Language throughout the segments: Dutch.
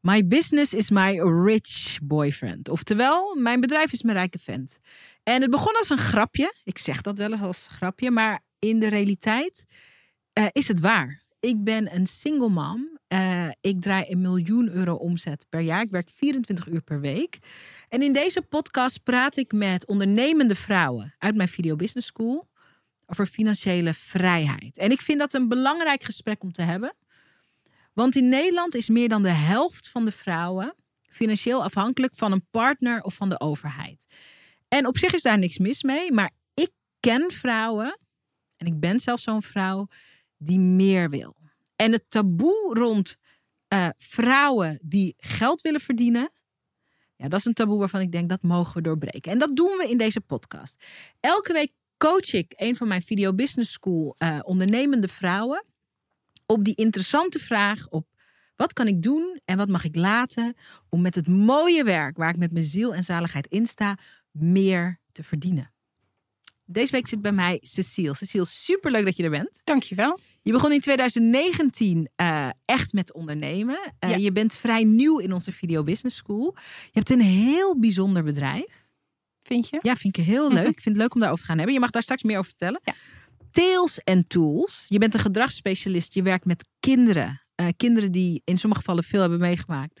My business is my rich boyfriend. Oftewel, mijn bedrijf is mijn rijke vent. En het begon als een grapje. Ik zeg dat wel eens als grapje, maar in de realiteit uh, is het waar. Ik ben een single mom. Uh, ik draai een miljoen euro omzet per jaar. Ik werk 24 uur per week. En in deze podcast praat ik met ondernemende vrouwen uit mijn Video Business School over financiële vrijheid. En ik vind dat een belangrijk gesprek om te hebben. Want in Nederland is meer dan de helft van de vrouwen financieel afhankelijk van een partner of van de overheid. En op zich is daar niks mis mee, maar ik ken vrouwen, en ik ben zelf zo'n vrouw, die meer wil. En het taboe rond uh, vrouwen die geld willen verdienen, ja, dat is een taboe waarvan ik denk dat mogen we doorbreken. En dat doen we in deze podcast. Elke week coach ik een van mijn Video Business School uh, ondernemende vrouwen op die interessante vraag op wat kan ik doen en wat mag ik laten om met het mooie werk waar ik met mijn ziel en zaligheid in sta, meer te verdienen. Deze week zit bij mij Cecile. Cecile, superleuk dat je er bent. Dankjewel. Je begon in 2019 uh, eh, echt met ondernemen. Uh, ja. Je bent vrij nieuw in onze Video Business School. Je hebt een heel bijzonder bedrijf. Vind je? Ja, vind ik heel leuk. ik vind het leuk om daarover te gaan hebben. Je mag daar straks meer over vertellen. Ja. Tails en Tools. Je bent een gedragsspecialist. Je werkt met kinderen. Uh, kinderen die in sommige gevallen veel hebben meegemaakt.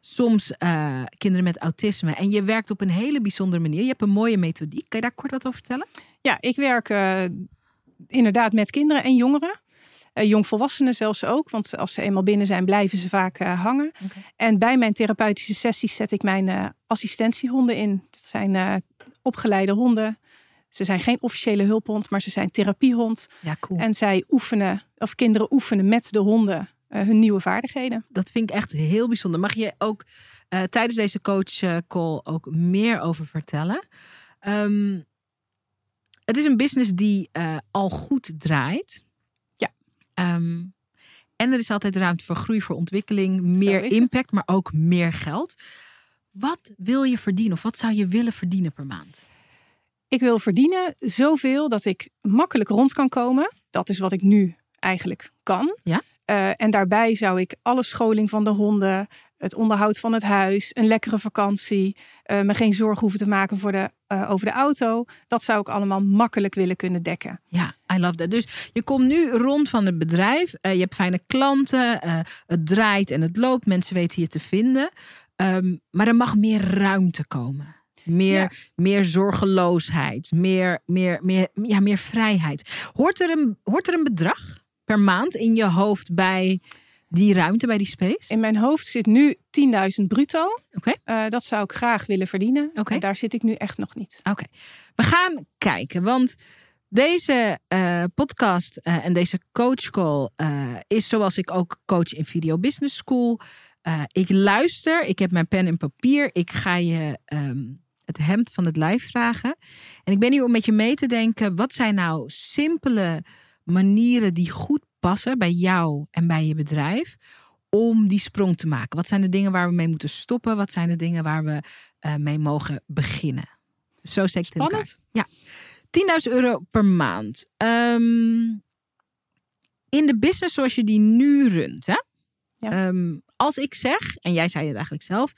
Soms uh, kinderen met autisme. En je werkt op een hele bijzondere manier. Je hebt een mooie methodiek. Kan je daar kort wat over vertellen? Ja, ik werk uh, inderdaad met kinderen en jongeren. Jongvolwassenen zelfs ook, want als ze eenmaal binnen zijn, blijven ze vaak hangen. Okay. En bij mijn therapeutische sessies zet ik mijn assistentiehonden in. Dat zijn opgeleide honden ze zijn geen officiële hulphond, maar ze zijn therapiehond. Ja, cool. En zij oefenen, of kinderen oefenen met de honden uh, hun nieuwe vaardigheden. Dat vind ik echt heel bijzonder. Mag je ook uh, tijdens deze coach eh, call ook meer over vertellen? Um, het is een business die uh, al goed draait. Ja. Um, en er is altijd ruimte voor groei, voor ontwikkeling, meer impact, het. maar ook meer geld. Wat wil je verdienen of wat zou je willen verdienen per maand? Ik wil verdienen zoveel dat ik makkelijk rond kan komen. Dat is wat ik nu eigenlijk kan. Ja? Uh, en daarbij zou ik alle scholing van de honden, het onderhoud van het huis, een lekkere vakantie, uh, me geen zorgen hoeven te maken voor de, uh, over de auto. Dat zou ik allemaal makkelijk willen kunnen dekken. Ja, I love that. Dus je komt nu rond van het bedrijf. je hebt fijne klanten. het draait en het loopt. Mensen weten je te vinden. Um, maar er mag meer ruimte komen. Meer, ja. meer zorgeloosheid, meer, meer, meer, ja, meer vrijheid. Hoort er, een, hoort er een bedrag per maand in je hoofd bij die ruimte, bij die space? In mijn hoofd zit nu 10.000 bruto. Okay. Uh, dat zou ik graag willen verdienen. Okay. En daar zit ik nu echt nog niet. Oké, okay. we gaan kijken. Want deze uh, podcast uh, en deze coach call is zoals ik ook coach in Video Business School. ik luister, ik heb mijn pen en papier. Ik ga je um, het hemd van het lijf vragen. En ik ben hier om met je mee te denken, wat zijn nou simpele manieren die goed passen bij jou en bij je bedrijf om die sprong te maken? Wat zijn de dingen waar we mee moeten stoppen? Wat zijn de dingen waar we uh, mee mogen beginnen? Zo steek ik het in Ja. 10.000 euro per maand. Um, in de business zoals je die nu runt, hè? Ja. Um, als ik zeg, en jij zei het eigenlijk zelf,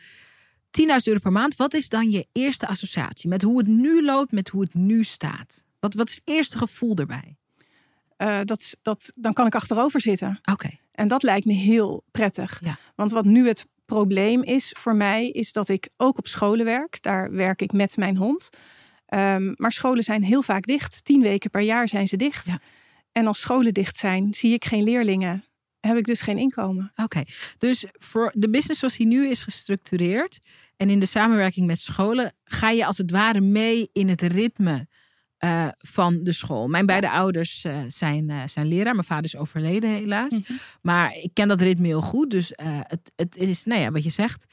10.000 euro per maand. Wat is dan je eerste associatie met hoe het nu loopt, met hoe het nu staat? Wat, wat is het eerste gevoel erbij? Uh, dat, dat, dan kan ik achterover zitten. Oké. Okay. En dat lijkt me heel prettig. Ja. Want wat nu het probleem is voor mij, is dat ik ook op scholen werk. Daar werk ik met mijn hond. Um, maar scholen zijn heel vaak dicht. Tien weken per jaar zijn ze dicht. Ja. En als scholen dicht zijn, zie ik geen leerlingen heb ik dus geen inkomen. Oké, okay. dus voor de business zoals die nu is gestructureerd en in de samenwerking met scholen, ga je als het ware mee in het ritme uh, van de school. Mijn beide ouders uh, zijn, uh, zijn leraar. Mijn vader is overleden helaas. Mm -hmm. Maar ik ken dat ritme heel goed. Dus het, het is, nou ja, wat je zegt,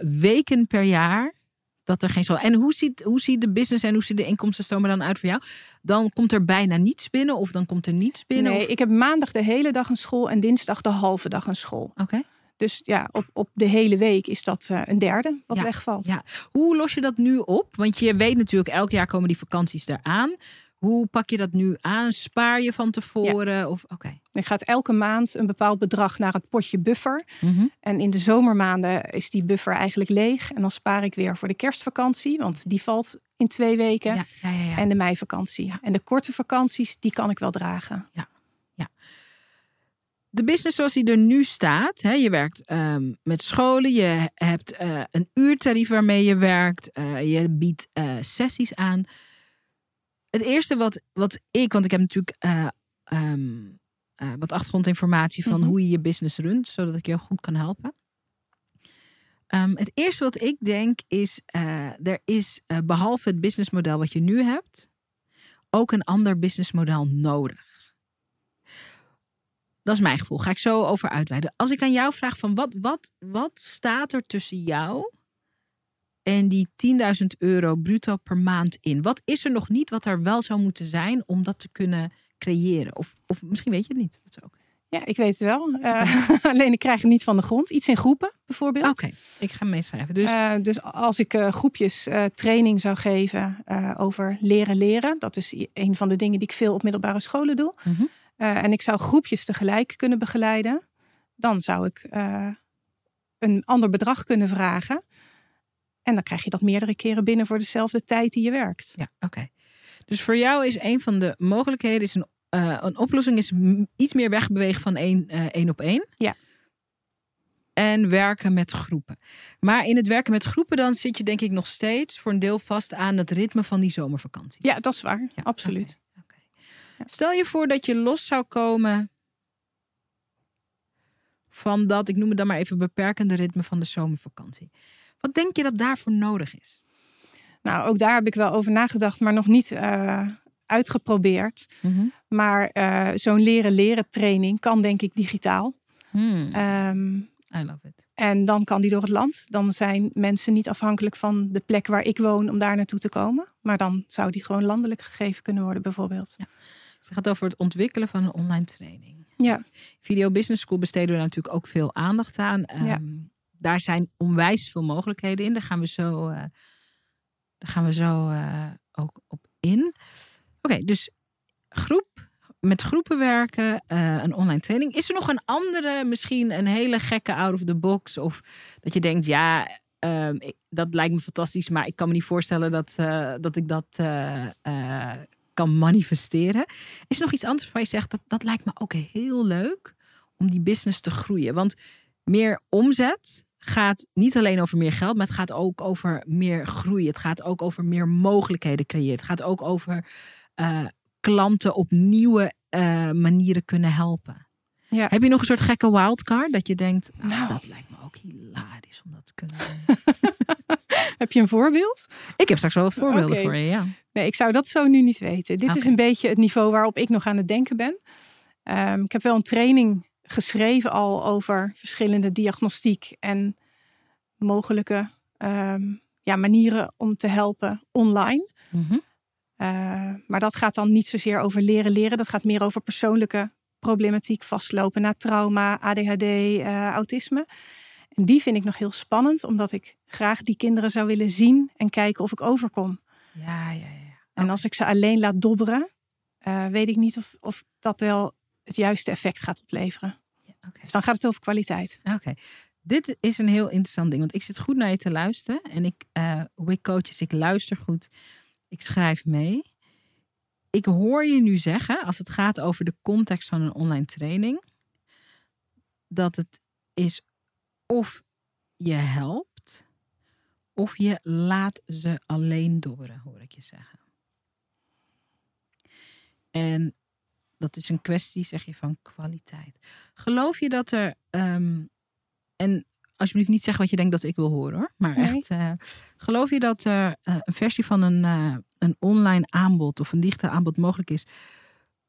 weken per jaar dat er geen school. En hoe ziet, hoe ziet de business en hoe ziet de inkomstenstromen dan uit voor jou? Dan komt er bijna niets binnen of dan komt er niets binnen? Nee, of? ik heb maandag de hele dag een school en dinsdag de halve dag een school. Oké. Okay. Dus ja, op, op de hele week is dat uh, een derde wat ja, wegvalt. Ja. Hoe los je dat nu op? Want je weet natuurlijk, elk jaar komen die vakanties eraan. Hoe pak je dat nu aan? Spaar je van tevoren? Of oké. Er gaat elke maand een bepaald bedrag naar het potje buffer. Mhm. En in de zomermaanden is die buffer eigenlijk leeg. En dan spaar ik weer voor de kerstvakantie, want die valt in twee weken. Ja, ja, ja, ja. En de meivakantie. En de korte vakanties, die kan ik wel dragen. de business zoals die er nu staat, hè, je werkt ehm, met scholen, je hebt eh, een uurtarief waarmee je werkt, eh, je biedt eh, sessies aan. Het eerste wat, wat ik, want ik heb natuurlijk eh, ehm, eh, wat achtergrondinformatie van Mhm. hoe je je business runt, zodat ik je goed kan helpen. Ehm, het eerste wat ik denk is, eh, er is eh, behalve het businessmodel wat je nu hebt, ook een ander businessmodel nodig. Dat is mijn gevoel. Ga ik zo over uitweiden. Als ik aan jou vraag van wat, wat, wat staat er tussen jou en die 10.000 euro bruto per maand in? Wat is er nog niet wat er wel zou moeten zijn om dat te kunnen creëren? Of, of misschien weet je het niet. Dat is ook. Ja, ik weet het wel. Eh, alleen ik krijg het niet van de grond. Iets in groepen bijvoorbeeld. Oké, ik ga meeschrijven. Dus Eh, dus als ik eh, groepjes training zou geven over leren leren, dat is een van de dingen die ik veel op middelbare scholen doe. Mhm. En ik zou groepjes tegelijk kunnen begeleiden, dan zou ik een ander bedrag kunnen vragen. En dan krijg je dat meerdere keren binnen voor dezelfde tijd die je werkt. Ja, oké. Dus voor jou is een van de mogelijkheden, is een, eh, een oplossing is iets meer wegbewegen van één, eh, één op één. Ja. En werken met groepen. Maar in het werken met groepen dan zit je denk ik nog steeds voor een deel vast aan het ritme van die zomervakantie. Ja, dat is waar. Ja, Absoluut. Stel je voor dat je los zou komen van dat, ik noem het dan maar even beperkende ritme van de zomervakantie. Wat denk je dat daarvoor nodig is? Nou, ook daar heb ik wel over nagedacht, maar nog niet eh, uitgeprobeerd. Maar eh, zo'n leren-leren training kan denk ik digitaal. Hmm, Ehm, I love it. En dan kan die door het land. Dan zijn mensen niet afhankelijk van de plek waar ik woon om daar naartoe te komen. Maar dan zou die gewoon landelijk gegeven kunnen worden, bijvoorbeeld. Dus het gaat over het ontwikkelen van een online training. Ja, Video Business School besteden we natuurlijk ook veel aandacht aan. Ehm, Ja. Daar zijn onwijs veel mogelijkheden in. Daar gaan we zo, eh, daar gaan we zo eh, ook op in. Oké, dus groep, met groepen werken, eh, een online training. Is er nog een andere, misschien een hele gekke out of the box? Of dat je denkt, ja, ehm, dat lijkt me fantastisch, maar ik kan me niet voorstellen dat, dat ik dat kan manifesteren. Is er nog iets anders waarvan je zegt, dat, dat lijkt me ook heel leuk om die business te groeien? Want meer omzet gaat niet alleen over meer geld, maar het gaat ook over meer groei. Het gaat ook over meer mogelijkheden creëren. Het gaat ook over eh, klanten op nieuwe eh, manieren kunnen helpen. Ja. Heb je nog een soort gekke wildcard dat je denkt, ah, Nou. dat lijkt me ook hilarisch om dat te kunnen doen? heb je een voorbeeld? Ik heb straks wel wat voorbeelden voor je, ja. Nee, ik zou dat zo nu niet weten. Dit is een beetje het niveau waarop ik nog aan het denken ben. Ehm, ik heb wel een training geschreven al over verschillende diagnostiek en mogelijke ehm, ja, manieren om te helpen online. Mhm. Uh, maar dat gaat dan niet zozeer over leren leren. Dat gaat meer over persoonlijke problematiek, vastlopen na trauma, ADHD, uh, autisme. En die vind ik nog heel spannend, omdat ik graag die kinderen zou willen zien en kijken of ik overkom. Ja, ja, ja. En als ik ze alleen laat dobberen, uh, weet ik niet of, of dat wel het juiste effect gaat opleveren. Ja, okay. Dus dan gaat het over kwaliteit. Oké. Okay. Dit is een heel interessant ding, want ik zit goed naar je te luisteren. En ik, uh, hoe ik coach is, ik luister goed. Ik schrijf mee. Ik hoor je nu zeggen, als het gaat over de context van een online training, dat het is of je helpt, of je laat ze alleen dobberen, hoor ik je zeggen. En dat is een kwestie, zeg je, van kwaliteit. Geloof je dat er, um, en alsjeblieft niet zeggen wat je denkt dat ik wil horen hoor. Maar nee. echt, uh, geloof je dat er uh, een versie van een, uh, een online aanbod of een digitaal aanbod mogelijk is,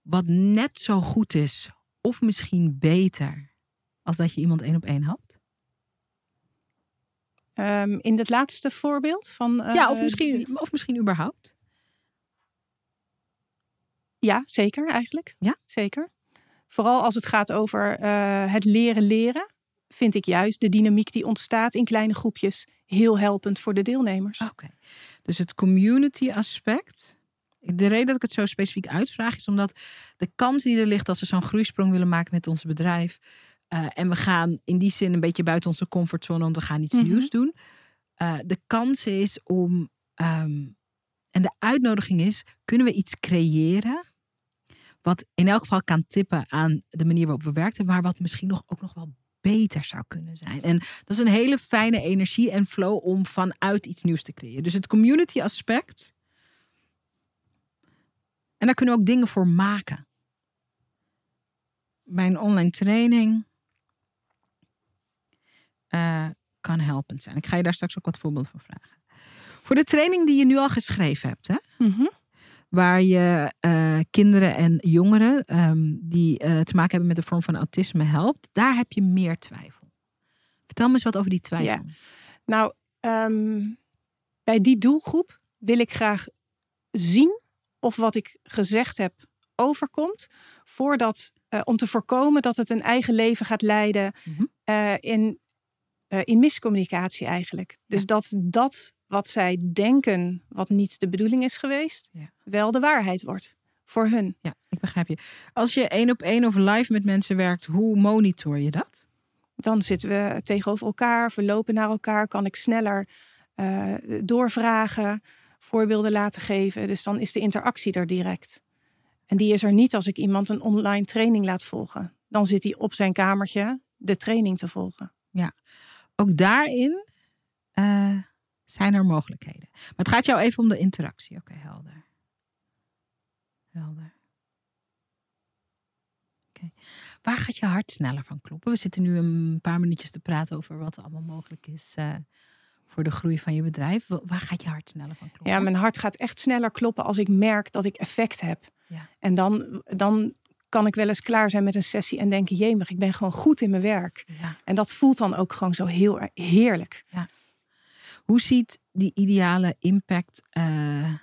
wat net zo goed is, of misschien beter, als dat je iemand één op één had? Um, in het laatste voorbeeld van. ja, of misschien, of misschien überhaupt. Ja, zeker eigenlijk. Ja, zeker. Vooral als het gaat over het leren leren vind ik juist de dynamiek die ontstaat in kleine groepjes heel helpend voor de deelnemers. Oké, okay. dus het community aspect De reden dat ik het zo specifiek uitvraag is omdat de kans die er ligt als we zo'n groeisprong willen maken met ons bedrijf. eh, en we gaan in die zin een beetje buiten onze comfortzone, want we gaan iets Mhm. nieuws doen. eh, de kans is om. ehm, en de uitnodiging is: kunnen we iets creëren? Wat in elk geval kan tippen aan de manier waarop we werkten, maar wat misschien nog, ook nog wel beter zou kunnen zijn. En dat is een hele fijne energie en flow om vanuit iets nieuws te creëren. Dus het community aspect. En daar kunnen we ook dingen voor maken. Bij een online training eh, kan helpend zijn. Ik ga je daar straks ook wat voorbeelden van vragen. Voor de training die je nu al geschreven hebt, hè? Mhm. Waar je eh, kinderen en jongeren ehm, die eh, te maken hebben met een vorm van autisme helpt, daar heb je meer twijfel. Vertel me eens wat over die twijfel. Ja. Nou, ehm, bij die doelgroep wil ik graag zien of wat ik gezegd heb overkomt. Voordat, eh, om te voorkomen dat het een eigen leven gaat leiden Mhm. in, in miscommunicatie eigenlijk. Dus dat dat wat zij denken, wat niet de bedoeling is geweest, Ja. wel de waarheid wordt voor hun. Ja, ik begrijp je. Als je één op één of live met mensen werkt, hoe monitor je dat? Dan zitten we tegenover elkaar, verlopen naar elkaar, kan ik sneller eh, doorvragen, voorbeelden laten geven. Dus dan is de interactie er direct. En die is er niet als ik iemand een online training laat volgen. Dan zit hij op zijn kamertje de training te volgen. Ook daarin eh, zijn er mogelijkheden. Maar het gaat jou even om de interactie. Oké, helder. Helder. Oké. Waar gaat je hart sneller van kloppen? We zitten nu een paar minuutjes te praten over wat er allemaal mogelijk is eh, voor de groei van je bedrijf. Wa- Waar gaat je hart sneller van kloppen? Ja, mijn hart gaat echt sneller kloppen als ik merk dat ik effect heb. Ja. En dan, dan kan ik wel eens klaar zijn met een sessie en denken: jemig, ik ben gewoon goed in mijn werk. Ja. En dat voelt dan ook gewoon zo heel heerlijk. Hoe ziet die ideale impact eh,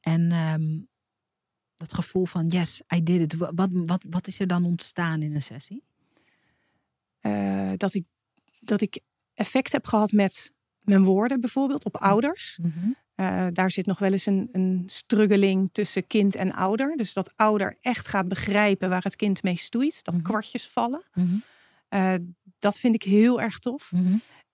en ehm, dat gevoel van yes, I did it. Wa- Wat, wat, wat is er dan ontstaan in een sessie? Eh, dat, ik, dat ik effect heb gehad met mijn woorden bijvoorbeeld op ouders. Eh, daar zit nog wel eens een, een struggeling tussen kind en ouder. Dus dat ouder echt gaat begrijpen waar het kind mee stoeit. Dat Mhm. kwartjes vallen. Mhm. Eh, dat vind ik heel erg tof.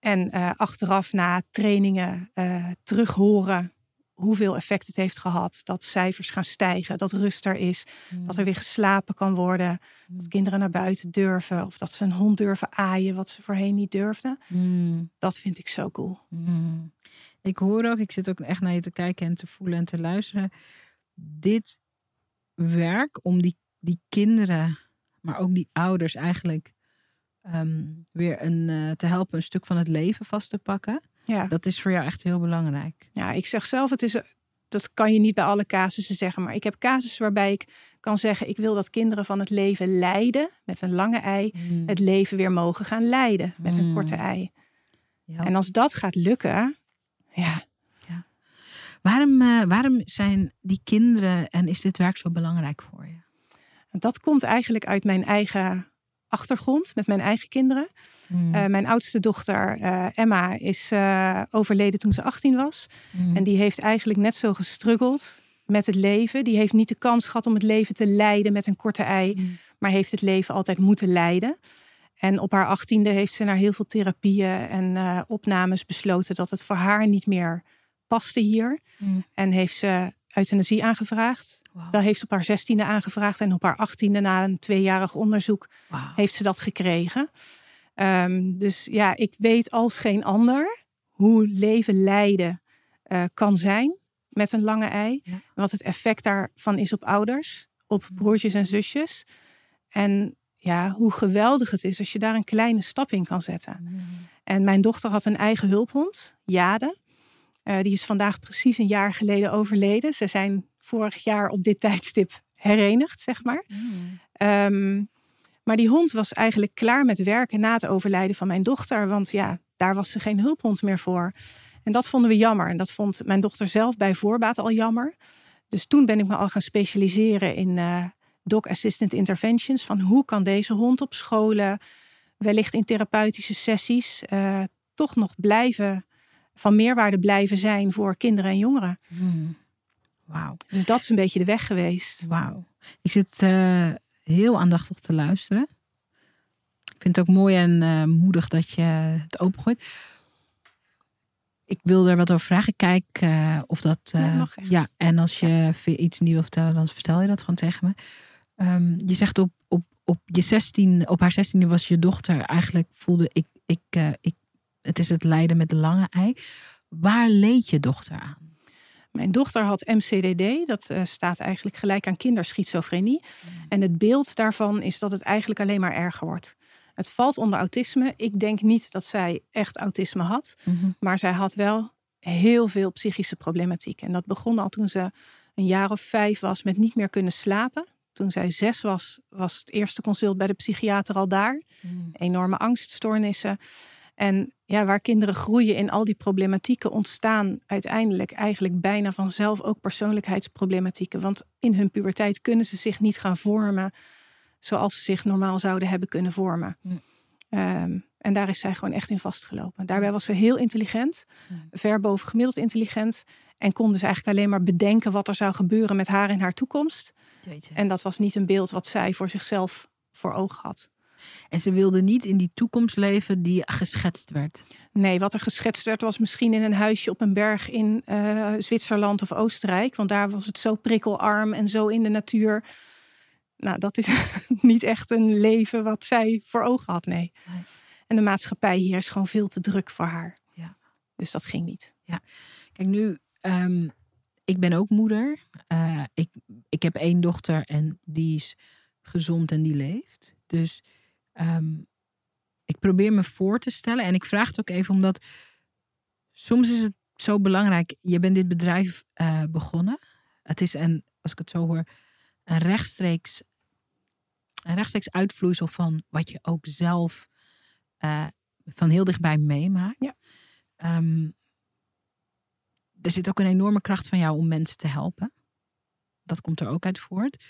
En eh, achteraf na trainingen eh terug horen hoeveel effect het heeft gehad. Dat cijfers gaan stijgen, dat rust er is, dat er weer geslapen kan worden. Dat kinderen naar buiten durven of dat ze een hond durven aaien wat ze voorheen niet durfden. Mm. Dat vind ik zo cool. Mm. Ik hoor ook, ik zit ook echt naar je te kijken en te voelen en te luisteren. Dit werk om die, die kinderen, maar ook die ouders eigenlijk ehm, weer een, eh, te helpen een stuk van het leven vast te pakken. Ja. Dat is voor jou echt heel belangrijk. ja, ik zeg zelf, het is, dat kan je niet bij alle casussen zeggen. Maar ik heb casussen waarbij ik kan zeggen, ik wil dat kinderen van het leven leiden met een lange ei. Mm. Het leven weer mogen gaan leiden met een Mm. korte ei. Ja. En als dat gaat lukken, ja, Waarom, eh, waarom zijn die kinderen en is dit werk zo belangrijk voor je? Dat komt eigenlijk uit mijn eigen achtergrond met mijn eigen kinderen. Mm. Eh, mijn oudste dochter eh, Emma is eh, overleden toen ze 18 was. Mm. En die heeft eigenlijk net zo gestruggeld met het leven. Die heeft niet de kans gehad om het leven te leiden met een korte ei, Mm. maar heeft het leven altijd moeten leiden. En op haar achttiende heeft ze naar heel veel therapieën en opnames besloten dat het voor haar niet meer paste hier. En heeft ze euthanasie aangevraagd. Dat heeft ze op haar zestiende aangevraagd. En op haar achttiende, na een tweejarig onderzoek, heeft ze dat gekregen. Ehm, dus ja, ik weet als geen ander hoe leven leiden eh, kan zijn met een lange ei. Ja. Wat het effect daarvan is op ouders, op broertjes en zusjes. En ja, hoe geweldig het is als je daar een kleine stap in kan zetten. Mm. En mijn dochter had een eigen hulphond, Jade. Eh, die is vandaag precies een jaar geleden overleden. Ze zijn vorig jaar op dit tijdstip herenigd, zeg maar. Mm. Ehm, maar die hond was eigenlijk klaar met werken na het overlijden van mijn dochter. Want ja, daar was ze geen hulphond meer voor. En dat vonden we jammer. En dat vond mijn dochter zelf bij voorbaat al jammer. Dus toen ben ik me al gaan specialiseren in eh dog assistant interventions. Van hoe kan deze hond op scholen, wellicht in therapeutische sessies, eh, toch nog blijven, van meerwaarde blijven zijn voor kinderen en jongeren. Mm. Wauw. Dus dat is een beetje de weg geweest. Wauw. Ik zit uh, heel aandachtig te luisteren. Ik vind het ook mooi en uh, moedig dat je het opengooit. Ik wil er wat over vragen. Kijk uh, of dat. ja, ja, en als je ja. iets nieuw wil vertellen, dan vertel je dat gewoon tegen me. Um, je zegt op, op, op, je 16, op haar 16e was je dochter. Eigenlijk voelde ik, ik, ik. Het is het lijden met de lange ei. Waar leed je dochter aan? Mijn dochter had MCDD, dat uh, staat eigenlijk gelijk aan kinderschizofrenie. Mm. En het beeld daarvan is dat het eigenlijk alleen maar erger wordt. Het valt onder autisme. Ik denk niet dat zij echt autisme had, mm -hmm. maar zij had wel heel veel psychische problematiek. En dat begon al toen ze een jaar of vijf was met niet meer kunnen slapen. Toen zij zes was, was het eerste consult bij de psychiater al daar. Mm. Enorme angststoornissen. En ja, waar kinderen groeien in al die problematieken, ontstaan uiteindelijk eigenlijk bijna vanzelf ook persoonlijkheidsproblematieken. Want in hun puberteit kunnen ze zich niet gaan vormen zoals ze zich normaal zouden hebben kunnen vormen. Mm. Um, en daar is zij gewoon echt in vastgelopen. Daarbij was ze heel intelligent, Mm. ver boven gemiddeld intelligent. En kon dus eigenlijk alleen maar bedenken wat er zou gebeuren met haar in haar toekomst. Jeetje. En dat was niet een beeld wat zij voor zichzelf voor ogen had. En ze wilde niet in die toekomst leven die geschetst werd. Nee, wat er geschetst werd was misschien in een huisje op een berg in uh, Zwitserland of Oostenrijk. Want daar was het zo prikkelarm en zo in de natuur. Nou, dat is niet echt een leven wat zij voor ogen had, nee. nee. En de maatschappij hier is gewoon veel te druk voor haar. Ja. Dus dat ging niet. Ja, kijk nu, um, ik ben ook moeder. Uh, ik, ik heb één dochter en die is gezond en die leeft. Dus um, ik probeer me voor te stellen. En ik vraag het ook even omdat soms is het zo belangrijk. Je bent dit bedrijf uh, begonnen. Het is een, als ik het zo hoor, een rechtstreeks, een rechtstreeks uitvloeisel van wat je ook zelf uh, van heel dichtbij meemaakt. Ja. Um, er zit ook een enorme kracht van jou om mensen te helpen. Dat komt er ook uit voort.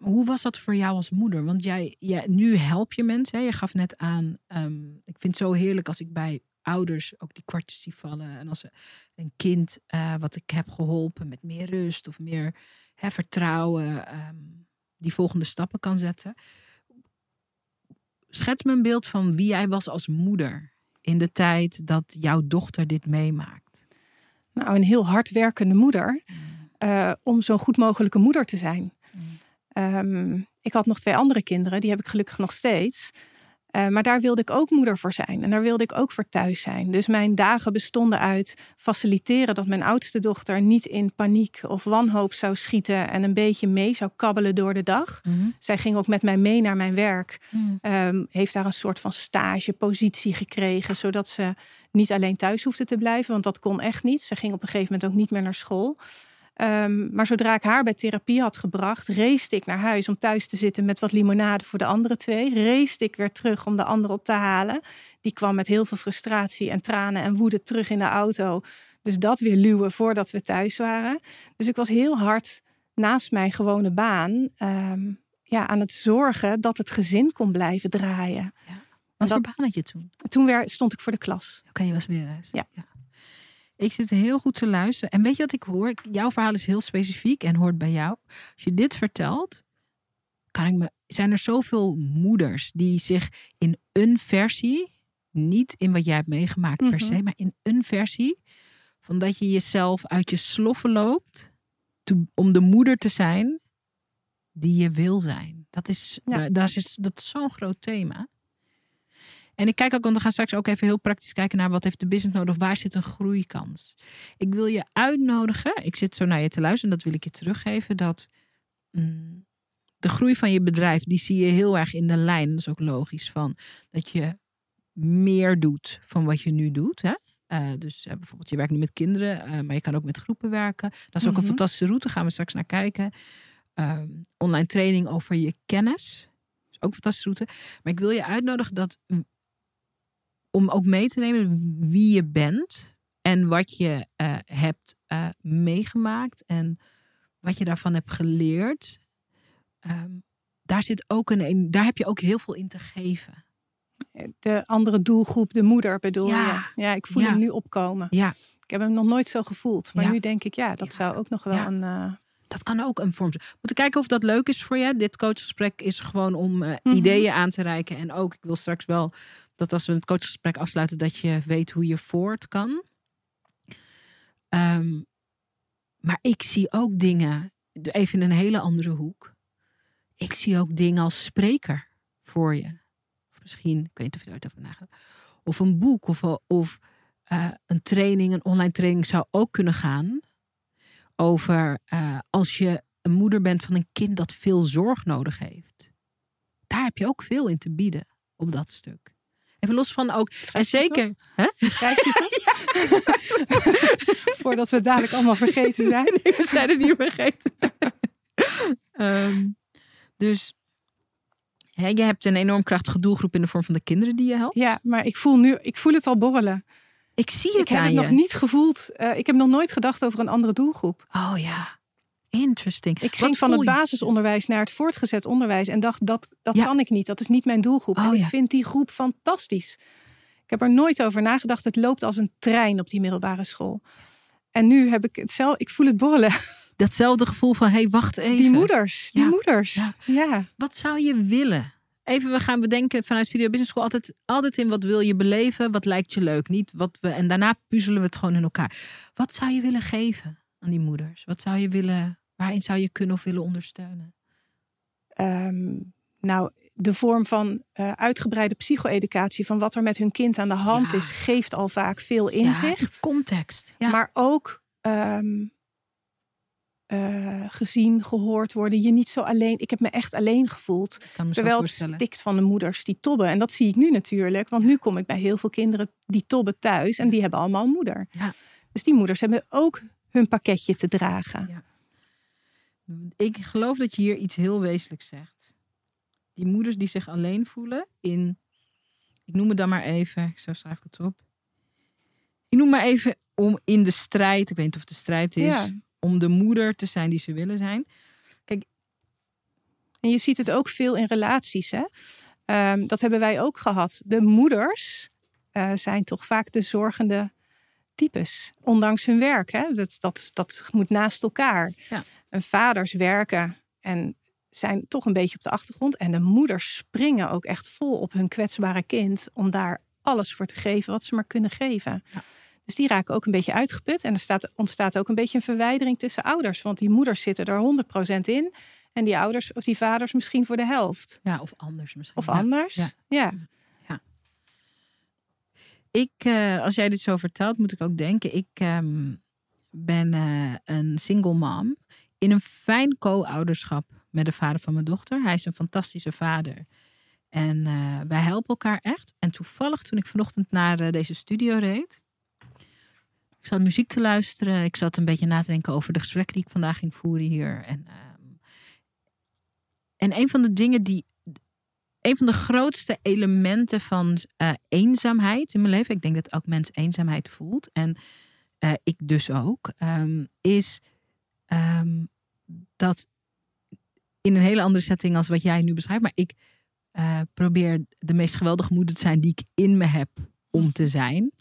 Hoe was dat voor jou als moeder? Want jij, jij nu help je mensen. Hè? Je gaf net aan, um, ik vind het zo heerlijk als ik bij ouders ook die kwartjes zie vallen. En als een kind uh, wat ik heb geholpen met meer rust of meer hè, vertrouwen, um, die volgende stappen kan zetten. Schets me een beeld van wie jij was als moeder in de tijd dat jouw dochter dit meemaakt. Nou, een heel hardwerkende moeder. Uh, om zo goed mogelijke moeder te zijn. Mm. Um, ik had nog twee andere kinderen, die heb ik gelukkig nog steeds. Uh, maar daar wilde ik ook moeder voor zijn. En daar wilde ik ook voor thuis zijn. Dus mijn dagen bestonden uit faciliteren dat mijn oudste dochter niet in paniek of wanhoop zou schieten. En een beetje mee zou kabbelen door de dag. Mm -hmm. Zij ging ook met mij mee naar mijn werk. Mm. Um, heeft daar een soort van stagepositie gekregen. Zodat ze niet alleen thuis hoefde te blijven. Want dat kon echt niet. Ze ging op een gegeven moment ook niet meer naar school. Um, maar zodra ik haar bij therapie had gebracht, reisde ik naar huis om thuis te zitten met wat limonade voor de andere twee. Reisde ik weer terug om de andere op te halen. Die kwam met heel veel frustratie en tranen en woede terug in de auto. Dus dat weer luwen voordat we thuis waren. Dus ik was heel hard naast mijn gewone baan um, ja, aan het zorgen dat het gezin kon blijven draaien. Ja. Wat voor baan had je toen? Toen weer, stond ik voor de klas. Oké, okay, je was lerares. Ja. ja. Ik zit heel goed te luisteren. En weet je wat ik hoor? Jouw verhaal is heel specifiek en hoort bij jou. Als je dit vertelt, kan ik me, zijn er zoveel moeders die zich in een versie, niet in wat jij hebt meegemaakt Mhm. per se, maar in een versie van dat je jezelf uit je sloffen loopt to, om de moeder te zijn die je wil zijn. Dat is, Ja. is, dat is zo'n groot thema. En ik kijk ook, want we gaan straks ook even heel praktisch kijken naar wat heeft de business nodig, waar zit een groeikans. Ik wil je uitnodigen, ik zit zo naar je te luisteren en dat wil ik je teruggeven, dat mm, de groei van je bedrijf, die zie je heel erg in de lijn, dat is ook logisch, van dat je meer doet van wat je nu doet. Hè? Uh, dus uh, bijvoorbeeld, je werkt nu met kinderen, uh, maar je kan ook met groepen werken. Dat is ook Mhm. een fantastische route, gaan we straks naar kijken. Um, online training over je kennis, is ook een fantastische route. Maar ik wil je uitnodigen dat om ook mee te nemen wie je bent en wat je uh, hebt uh, meegemaakt en wat je daarvan hebt geleerd. Um, daar zit ook een, daar heb je ook heel veel in te geven. De andere doelgroep, de moeder bedoel Ja. je? Ja, ik voel Ja. hem nu opkomen. Ja, Ik heb hem nog nooit zo gevoeld. Maar Ja. nu denk ik, ja, dat zou ook nog wel een... eh, Dat kan ook een vorm zijn. Moeten kijken of dat leuk is voor je. Dit coachgesprek is gewoon om eh, Mhm. ideeën aan te reiken. En ook, ik wil straks wel dat als we het coachgesprek afsluiten, dat je weet hoe je voort kan. Ehm, maar ik zie ook dingen, even in een hele andere hoek. Ik zie ook dingen als spreker voor je. Of misschien, ik weet niet of je er ooit over nagedacht. Of een boek of, of eh, een training, een online training zou ook kunnen gaan over eh, als je een moeder bent van een kind dat veel zorg nodig heeft. Daar heb je ook veel in te bieden op dat stuk. Even los van ook. En zeker. Hè? Je het? Voordat we het dadelijk allemaal vergeten zijn. Nee, we zijn het niet vergeten. Ehm, dus hè, je hebt een enorm krachtige doelgroep in de vorm van de kinderen die je helpt. Ja, maar ik voel nu, ik voel het al borrelen. Ik zie het Ik heb aan het je. nog niet gevoeld. eh, ik heb nog nooit gedacht over een andere doelgroep. Oh ja, interesting. Ik ging van het basisonderwijs naar het voortgezet onderwijs en dacht dat dat Ja. kan ik niet. Dat is niet mijn doelgroep. Oh, en ik ja. vind die groep fantastisch. Ik heb er nooit over nagedacht. Het loopt als een trein op die middelbare school. En nu heb ik het zelf. Ik voel het borrelen. Datzelfde gevoel van, hé, hey, wacht even. Die moeders. Die Ja. moeders. Ja. Ja. Wat zou je willen? Even, we gaan bedenken vanuit Video Business School altijd, altijd in wat wil je beleven, wat lijkt je leuk, niet wat we en daarna puzzelen we het gewoon in elkaar. Wat zou je willen geven aan die moeders? Wat zou je willen, waarin zou je kunnen of willen ondersteunen? Ehm, nou, de vorm van eh, uitgebreide psycho-educatie van wat er met hun kind aan de hand Ja. is, geeft al vaak veel Ja, inzicht. context. Ja. Maar ook ehm, eh, gezien, gehoord worden. Je niet zo alleen. Ik heb me echt alleen gevoeld. Terwijl het stikt van de moeders die tobben. En dat zie ik nu natuurlijk. Want nu kom ik bij heel veel kinderen die tobben thuis. En die hebben allemaal een moeder. Ja. Dus die moeders hebben ook hun pakketje te dragen. Ik geloof dat je hier iets heel wezenlijks zegt. Die moeders die zich alleen voelen in, ik noem het dan maar even, zo schrijf ik het op. Ik noem maar even om in de strijd, ik weet niet of het de strijd is, Ja. om de moeder te zijn die ze willen zijn. En je ziet het ook veel in relaties. Hè? Ehm, dat hebben wij ook gehad. De moeders eh, zijn toch vaak de zorgende types. Ondanks hun werk. Hè? Dat, dat, dat moet naast elkaar. Ja. En vaders werken en zijn toch een beetje op de achtergrond. En de moeders springen ook echt vol op hun kwetsbare kind. Om daar alles voor te geven wat ze maar kunnen geven. Ja. Dus die raken ook een beetje uitgeput. En er staat, ontstaat ook een beetje een verwijdering tussen ouders. Want die moeders zitten er 100% in. En die ouders of die vaders misschien voor de helft. Ja, of anders misschien. Of anders. ja. Ja. Ik, eh, als jij dit zo vertelt, moet ik ook denken. Ik ehm, ben eh, een single mom in een fijn co-ouderschap met de vader van mijn dochter. Hij is een fantastische vader. En eh, wij helpen elkaar echt. En toevallig toen ik vanochtend naar deze studio reed. Ik zat muziek te luisteren. Ik zat een beetje na te denken over de gesprekken die ik vandaag ging voeren hier. En, ehm, en een van de dingen die een van de grootste elementen van eh, eenzaamheid in mijn leven, ik denk dat elk mens eenzaamheid voelt, en eh, ik dus ook, ehm, is ehm, dat in een hele andere setting als wat jij nu beschrijft, maar ik eh, probeer de meest geweldige moeder te zijn die ik in me heb om te zijn.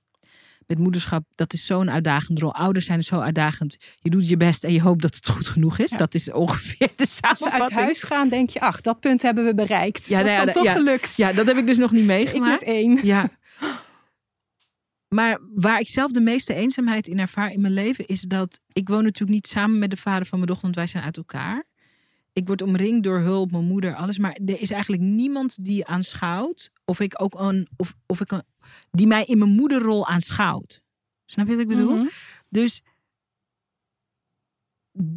Met moederschap, dat is zo'n uitdagende rol. Ouders zijn zo uitdagend. Je doet je best en je hoopt dat het goed genoeg is. Ja. Dat is ongeveer de Als ze uit samenvatting. huis gaan, denk je, ach, dat punt hebben we bereikt. Ja, dat nou ja, is dan da- toch gelukt. Ja, dat heb ik dus nog niet ik meegemaakt. met één. Ja. Maar waar ik zelf de meeste eenzaamheid in ervaar in mijn leven is dat ik woon natuurlijk niet samen met de vader van mijn dochter, want wij zijn uit elkaar. Ik word omringd door hulp, mijn moeder, alles. Maar er is eigenlijk niemand die aanschouwt of ik ook een, of, of ik een, die mij in mijn moederrol aanschouwt. Snap je wat ik bedoel? Mhm. Dus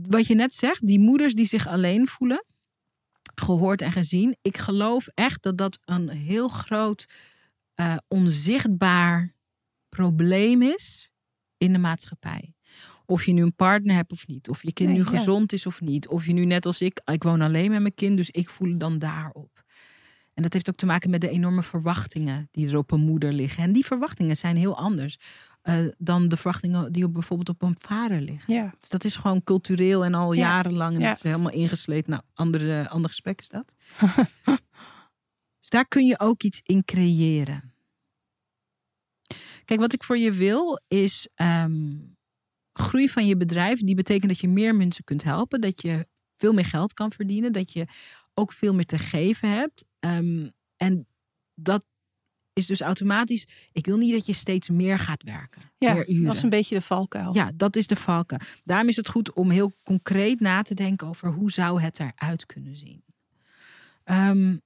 wat je net zegt, die moeders die zich alleen voelen, gehoord en gezien. Ik geloof echt dat dat een heel groot eh, onzichtbaar probleem is in de maatschappij. Of je nu een partner hebt of niet. Of je kind Nee, nu ja. gezond is of niet. Of je nu net als ik, ik woon alleen met mijn kind, dus ik voel het dan daarop. En dat heeft ook te maken met de enorme verwachtingen die er op een moeder liggen. En die verwachtingen zijn heel anders eh, dan de verwachtingen die op, bijvoorbeeld op een vader liggen. Ja. Dus dat is gewoon cultureel en al Ja. jarenlang. En Ja. dat is helemaal ingesleten. Nou, andere, ander gesprek is dat. dus daar kun je ook iets in creëren. Kijk, wat ik voor je wil is ehm, groei van je bedrijf. Die betekent dat je meer mensen kunt helpen. Dat je veel meer geld kan verdienen. Dat je ook veel meer te geven hebt. Ehm, en dat is dus automatisch. Ik wil niet dat je steeds meer gaat werken. Ja, meer uren. dat is een beetje de valkuil. Ja, dat is de valken. Daarom is het goed om heel concreet na te denken over hoe zou het eruit kunnen zien. Ehm,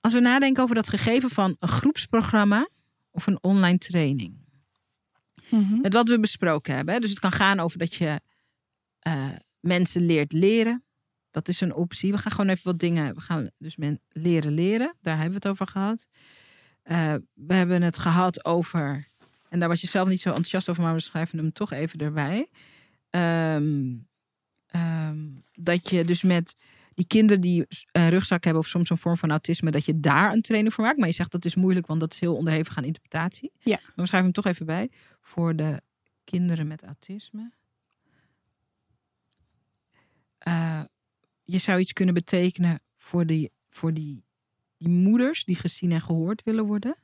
als we nadenken over dat gegeven van een groepsprogramma of een online training. Mhm. Met wat we besproken hebben. Dus het kan gaan over dat je eh, mensen leert leren. Dat is een optie. We gaan gewoon even wat dingen. We gaan dus men leren leren. Daar hebben we het over gehad. Eh, we hebben het gehad over. En daar was je zelf niet zo enthousiast over, maar we schrijven hem toch even erbij. Ehm, ehm, dat je dus met die kinderen die een rugzak hebben of soms een vorm van autisme, dat je daar een training voor maakt. Maar je zegt dat is moeilijk, want dat is heel onderhevig aan interpretatie. Ja. Maar we schrijven hem toch even bij. Voor de kinderen met autisme. Eh, je zou iets kunnen betekenen voor, die, voor die, die moeders die gezien en gehoord willen worden.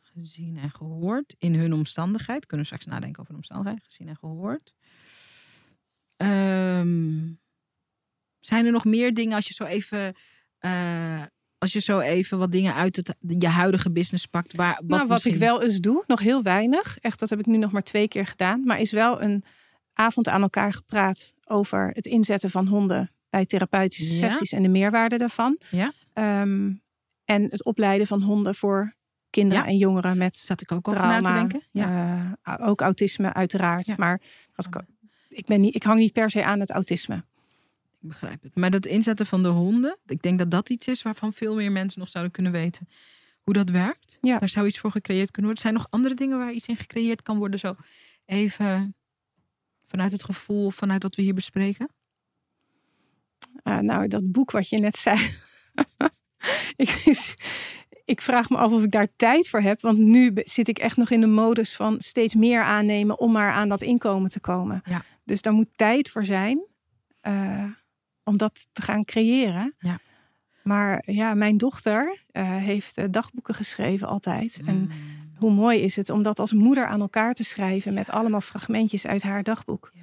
Gezien en gehoord in hun omstandigheid. Kunnen we straks nadenken over de omstandigheid. Gezien en gehoord. Ehm, zijn er nog meer dingen als je zo even. eh, als je zo even wat dingen uit het, je huidige business pakt. Waar, wat nou, wat misschien- ik wel eens doe, nog heel weinig. Echt, dat heb ik nu nog maar twee keer gedaan. Maar is wel een avond aan elkaar gepraat over het inzetten van honden bij therapeutische Ja. sessies en de meerwaarde daarvan. Ja. Ehm, en het opleiden van honden voor kinderen Ja. en jongeren met Zat ik ook over na te trauma. denken. Ja. eh, ook autisme, uiteraard. Ja. Maar ik, ben niet, ik hang niet per se aan het autisme. Ik begrijp het. Maar dat inzetten van de honden, ik denk dat dat iets is waarvan veel meer mensen nog zouden kunnen weten hoe dat werkt. Ja. Daar zou iets voor gecreëerd kunnen worden. Zijn er nog andere dingen waar iets in gecreëerd kan worden? Zo even vanuit het gevoel, vanuit wat we hier bespreken. Eh, nou, dat boek wat je net zei. ik, ik vraag me af of ik daar tijd voor heb. Want nu zit ik echt nog in de modus van steeds meer aannemen om maar aan dat inkomen te komen. Ja. Dus daar moet tijd voor zijn eh, om dat te gaan creëren. Ja. Maar ja, mijn dochter eh, heeft eh, dagboeken geschreven altijd. En Mm. hoe mooi is het om dat als moeder aan elkaar te schrijven met allemaal fragmentjes uit haar dagboek. Ja,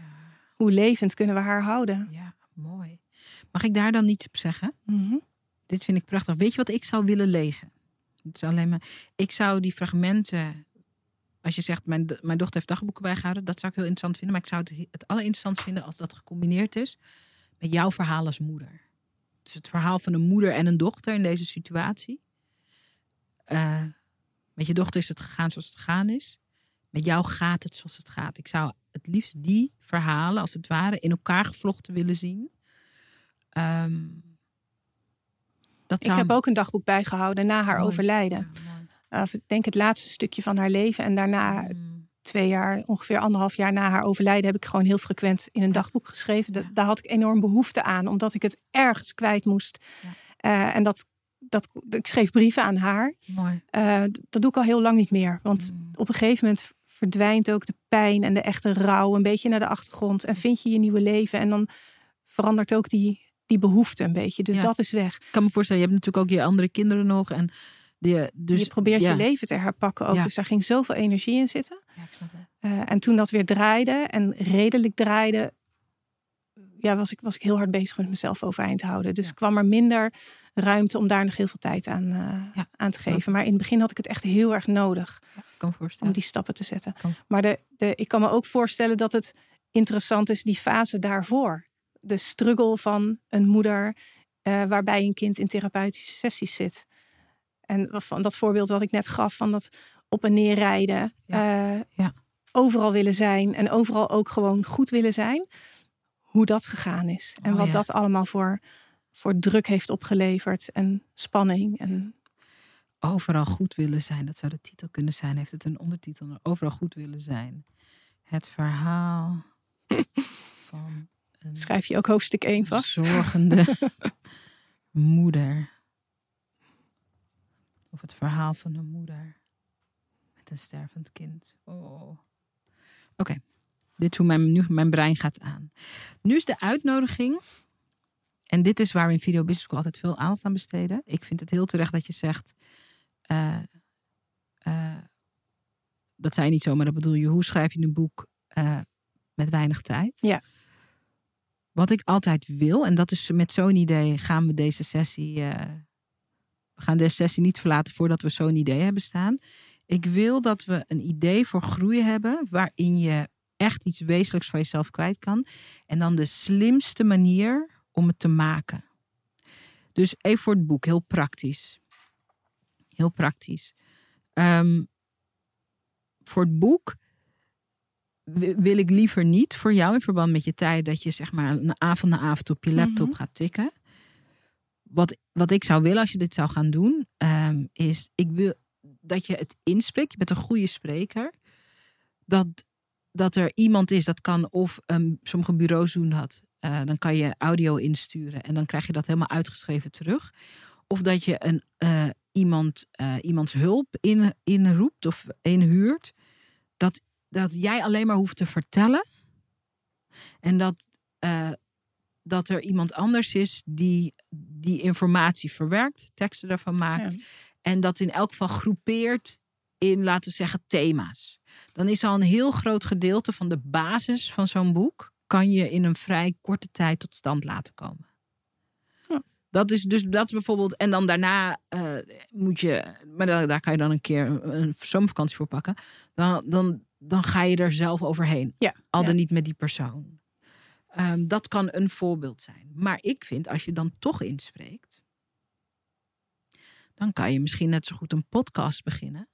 Hoe levend kunnen we haar houden? ja, mooi. Mag ik daar dan iets op zeggen? Mhm. Dit vind ik prachtig. Weet je wat ik zou willen lezen? Het is alleen maar. Ik zou die fragmenten. Als je zegt, mijn, mijn dochter heeft dagboeken bijgehouden, dat zou ik heel interessant vinden. Maar ik zou het het allerinteressantst vinden als dat gecombineerd is met jouw verhaal als moeder. Dus het verhaal van een moeder en een dochter in deze situatie. Eh, met je dochter is het gegaan zoals het gegaan is. Met jou gaat het zoals het gaat. Ik zou het liefst die verhalen, als het ware, in elkaar gevlochten willen zien. Ehm, dat Ik heb ook een dagboek bijgehouden na haar Mooi. overlijden. Ja. Uh, ik denk het laatste stukje van haar leven. En daarna, Mm. Twee jaar, ongeveer anderhalf jaar na haar overlijden, heb ik gewoon heel frequent in een dagboek geschreven. Daar had ik enorm behoefte aan, omdat ik het ergens kwijt moest. Eh, en dat, dat, ik schreef brieven aan haar. Mooi. Eh, dat doe ik al heel lang niet meer. Want Mm. op een gegeven moment verdwijnt ook de pijn en de echte rouw een beetje naar de achtergrond. En vind je je nieuwe leven. En dan verandert ook die, die behoefte een beetje. Dus Ja. dat is weg. Ik kan me voorstellen, je hebt natuurlijk ook je andere kinderen nog. En die, dus, je probeert ja. je leven te herpakken ook. Ja. Dus daar ging zoveel energie in zitten. Ja, ik snap het. Eh, en toen dat weer draaide en redelijk draaide, ja, was, ik, was ik heel hard bezig met mezelf overeind te houden. Dus Ja. kwam er minder ruimte om daar nog heel veel tijd aan, eh, Ja, aan te geven. Maar in het begin had ik het echt heel erg nodig Ja, ik kan om die stappen te zetten. Kan. Maar de, de, ik kan me ook voorstellen dat het interessant is, die fase daarvoor. De struggle van een moeder eh, waarbij een kind in therapeutische sessies zit. En van dat voorbeeld wat ik net gaf, van dat op en neer rijden. Ja. eh, Ja. Overal willen zijn en overal ook gewoon goed willen zijn. Hoe dat gegaan is. En Oh, wat ja. dat allemaal voor, voor druk heeft opgeleverd. En spanning. En Overal goed willen zijn, dat zou de titel kunnen zijn. Heeft het een ondertitel? Overal goed willen zijn. Het verhaal van een schrijf je ook hoofdstuk 1 vast. zorgende moeder. Of het verhaal van een moeder met een stervend kind. Oh. Oké, dit is hoe mijn, nu mijn brein gaat aan. Nu is de uitnodiging. En dit is waar we in Video Business School altijd veel aandacht aan besteden. Ik vind het heel terecht dat je zegt. eh, eh, dat zei je niet zo, maar dat bedoel je, hoe schrijf je een boek eh, met weinig tijd? Ja. Wat ik altijd wil, en dat is met zo'n idee gaan we deze sessie, we gaan deze sessie niet verlaten voordat we zo'n idee hebben staan. Ik wil dat we een idee voor groei hebben waarin je echt iets wezenlijks van jezelf kwijt kan. En dan de slimste manier om het te maken. Dus even voor het boek, heel praktisch. Heel praktisch. Ehm, voor het boek wil ik liever niet voor jou in verband met je tijd dat je zeg maar een avond na avond op je laptop Mhm. gaat tikken. Wat, wat ik zou willen als je dit zou gaan doen, ehm, is ik wil dat je het inspreekt. Je bent een goede spreker. Dat, dat er iemand is, dat kan of um, sommige bureaus doen dat. Uh, dan kan je audio insturen en dan krijg je dat helemaal uitgeschreven terug. Of dat je een, uh, iemand, uh, iemands hulp in, inroept of inhuurt. Dat, dat jij alleen maar hoeft te vertellen. En dat, dat er iemand anders is die die informatie verwerkt, teksten daarvan maakt. Ja. En dat in elk geval groepeert in, laten we zeggen, thema's. Dan is al een heel groot gedeelte van de basis van zo'n boek. kan je in een vrij korte tijd tot stand laten komen. Ja. Dat is dus dat bijvoorbeeld. En dan daarna uh, moet je. Maar daar, daar, kan je dan een keer een, een zomervakantie voor pakken. Dan, dan, dan ga je er zelf overheen. Ja. Al dan ja. niet met die persoon. Um, dat kan een voorbeeld zijn. Maar ik vind, als je dan toch inspreekt. dan kan je misschien net zo goed een podcast beginnen.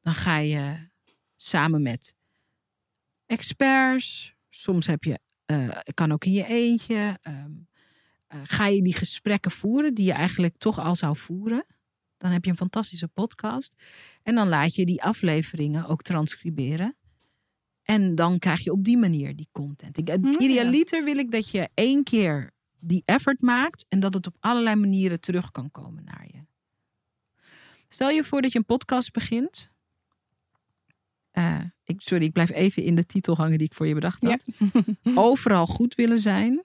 Dan ga je samen met experts. Soms heb je, uh, kan ook in je eentje. Um, uh, ga je die gesprekken voeren die je eigenlijk toch al zou voeren. Dan heb je een fantastische podcast. En dan laat je die afleveringen ook transcriberen. En dan krijg je op die manier die content. Ik, idealiter wil ik dat je één keer die effort maakt. En dat het op allerlei manieren terug kan komen naar je. Stel je voor dat je een podcast begint. Uh, ik, sorry, ik blijf even in de titel hangen die ik voor je bedacht had. Ja. Overal goed willen zijn.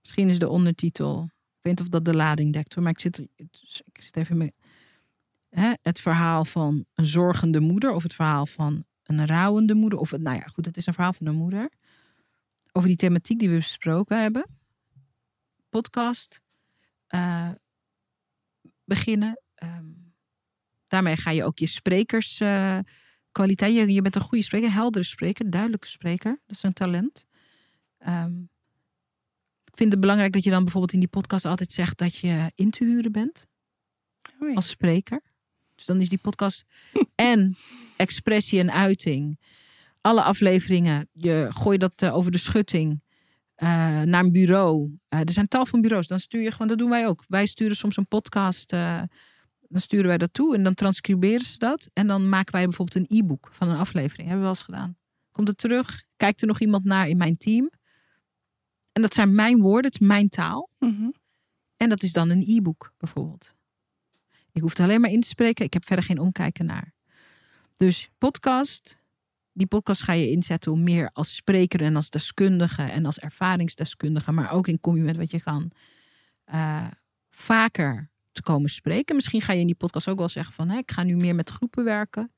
Misschien is de ondertitel. Ik weet niet of dat de lading dekt hoor. Maar ik zit, ik zit even met. Hè, het verhaal van een zorgende moeder. Of het verhaal van een rouwende moeder. Of nou ja, goed, het is een verhaal van een moeder. Over die thematiek die we besproken hebben. Podcast. Uh, beginnen. Um, daarmee ga je ook je sprekerskwaliteit. Uh, je, je bent een goede spreker, heldere spreker, duidelijke spreker. Dat is een talent. Um, ik vind het belangrijk dat je dan bijvoorbeeld in die podcast altijd zegt dat je in te huren bent. Als spreker. Dus dan is die podcast en expressie en uiting. Alle afleveringen, je gooit dat uh, over de schutting uh, naar een bureau. Uh, er zijn tal van bureaus. Dan stuur je gewoon, dat doen wij ook. Wij sturen soms een podcast uh, dan sturen wij dat toe en dan transcriberen ze dat. En dan maken wij bijvoorbeeld een e-book van een aflevering. Hebben we wel eens gedaan. Komt het terug? Kijkt er nog iemand naar in mijn team? En dat zijn mijn woorden, het is mijn taal. Mm -hmm. En dat is dan een e-book bijvoorbeeld. Ik hoef er alleen maar in te spreken. Ik heb verder geen omkijken naar. Dus podcast. Die podcast ga je inzetten om meer als spreker en als deskundige en als ervaringsdeskundige, maar ook in combi met wat je kan, uh, vaker te komen spreken. Misschien ga je in die podcast ook wel zeggen van... Hé, ik ga nu meer met groepen werken.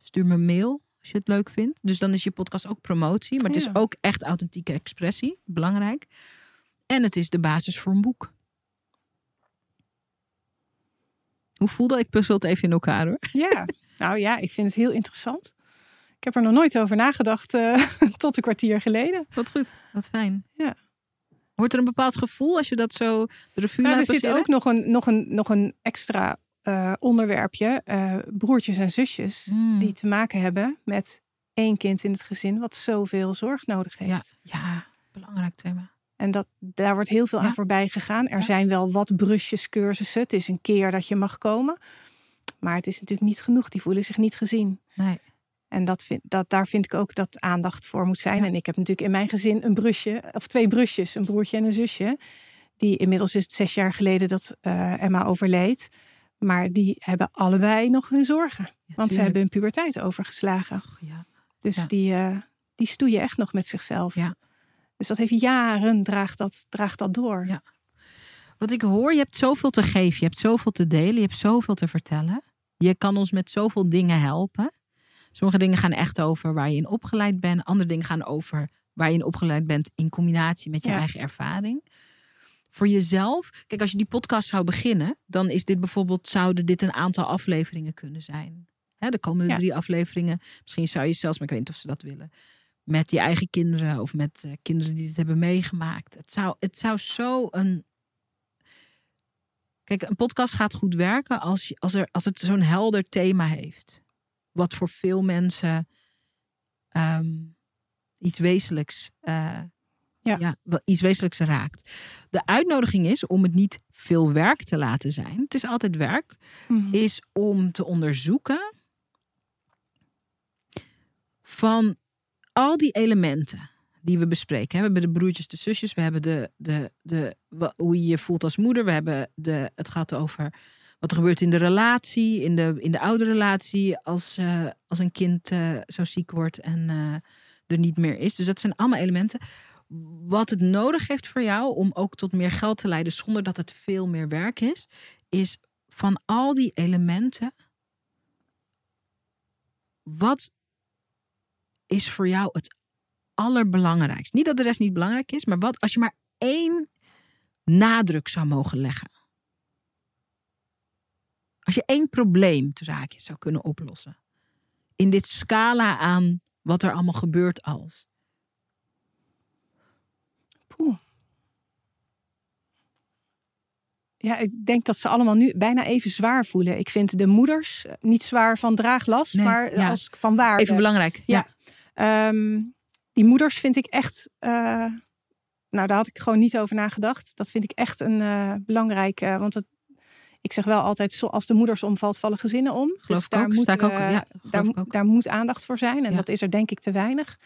Stuur me een mail als je het leuk vindt. Dus dan is je podcast ook promotie. Maar het Ja. is ook echt authentieke expressie. Belangrijk. En het is de basis voor een boek. Hoe voelde ik puzzel het even in elkaar hoor. Ja, nou ja, ik vind het heel interessant. Ik heb er nog nooit over nagedacht uh, tot een kwartier geleden. Wat goed. Wat fijn. Ja. Wordt er een bepaald gevoel als je dat zo de revue Nou, er zit ook nog een, nog een, nog een extra uh, onderwerpje. Uh, broertjes en zusjes. Mm. Die te maken hebben met één kind in het gezin. Wat zoveel zorg nodig heeft. Ja, ja, belangrijk thema. En dat, daar wordt heel veel Ja. aan voorbij gegaan. Er Ja. zijn wel wat brusjes, cursussen. Het is een keer dat je mag komen. Maar het is natuurlijk niet genoeg. Die voelen zich niet gezien. Nee. En dat vind, dat, daar vind ik ook dat aandacht voor moet zijn. Ja. En ik heb natuurlijk in mijn gezin een brusje, of twee brusjes, een broertje en een zusje. Die inmiddels is het zes jaar geleden dat eh, Emma overleed. Maar die hebben allebei nog hun zorgen. Want ze hebben hun puberteit overgeslagen. Ja. Dus Ja. die, eh, die stoeien echt nog met zichzelf. Dus dat heeft jaren, draagt dat, draagt dat door. Ja. Wat ik hoor, je hebt zoveel te geven, je hebt zoveel te delen, je hebt zoveel te vertellen. Je kan ons met zoveel dingen helpen. Sommige dingen gaan echt over waar je in opgeleid bent. Andere dingen gaan over waar je in opgeleid bent in combinatie met je Ja. eigen ervaring. Voor jezelf, kijk, als je die podcast zou beginnen, dan is dit bijvoorbeeld, zouden dit een aantal afleveringen kunnen zijn. Hè, de komende Ja. drie afleveringen. Misschien zou je zelfs, maar ik weet niet of ze dat willen. Met je eigen kinderen of met eh, kinderen die dit hebben meegemaakt. Het zou, het zou zo een. Kijk, een podcast gaat goed werken als, je, als, er, als het zo'n helder thema heeft. Wat voor veel mensen ehm, iets wezenlijks. eh, Ja. iets wezenlijks raakt. De uitnodiging is om het niet veel werk te laten zijn. Het is altijd werk Mhm. is om te onderzoeken van al die elementen die we bespreken. We hebben de broertjes, de zusjes, we hebben de, de, de, hoe je je voelt als moeder. We hebben de, het gaat over wat er gebeurt in de relatie, in de, in de oude relatie, als, eh, als een kind eh, zo ziek wordt en eh, er niet meer is. Dus dat zijn allemaal elementen. Wat het nodig heeft voor jou om ook tot meer geld te leiden zonder dat het veel meer werk is, is van al die elementen, wat is voor jou het allerbelangrijkst? Niet dat de rest niet belangrijk is, maar wat als je maar één nadruk zou mogen leggen? Als je één probleem haakjes zou kunnen oplossen. In dit scala aan wat er allemaal gebeurt als. Poeh. Ja, ik denk dat ze allemaal nu bijna even zwaar voelen. Ik vind de moeders eh, niet zwaar van draaglast, Nee, maar ja. als van waarde. Even belangrijk. Ja. Ehm, die moeders vind ik echt. eh, nou, daar had ik gewoon niet over nagedacht. Dat vind ik echt een eh belangrijke. want het, ik zeg wel altijd: als de moeders omvalt, vallen gezinnen om. Geloof dus ik daar ook. moet, Sta ik ook. eh, Ja, geloof daar, ik ook. daar moet aandacht voor zijn. En Ja. dat is er denk ik te weinig.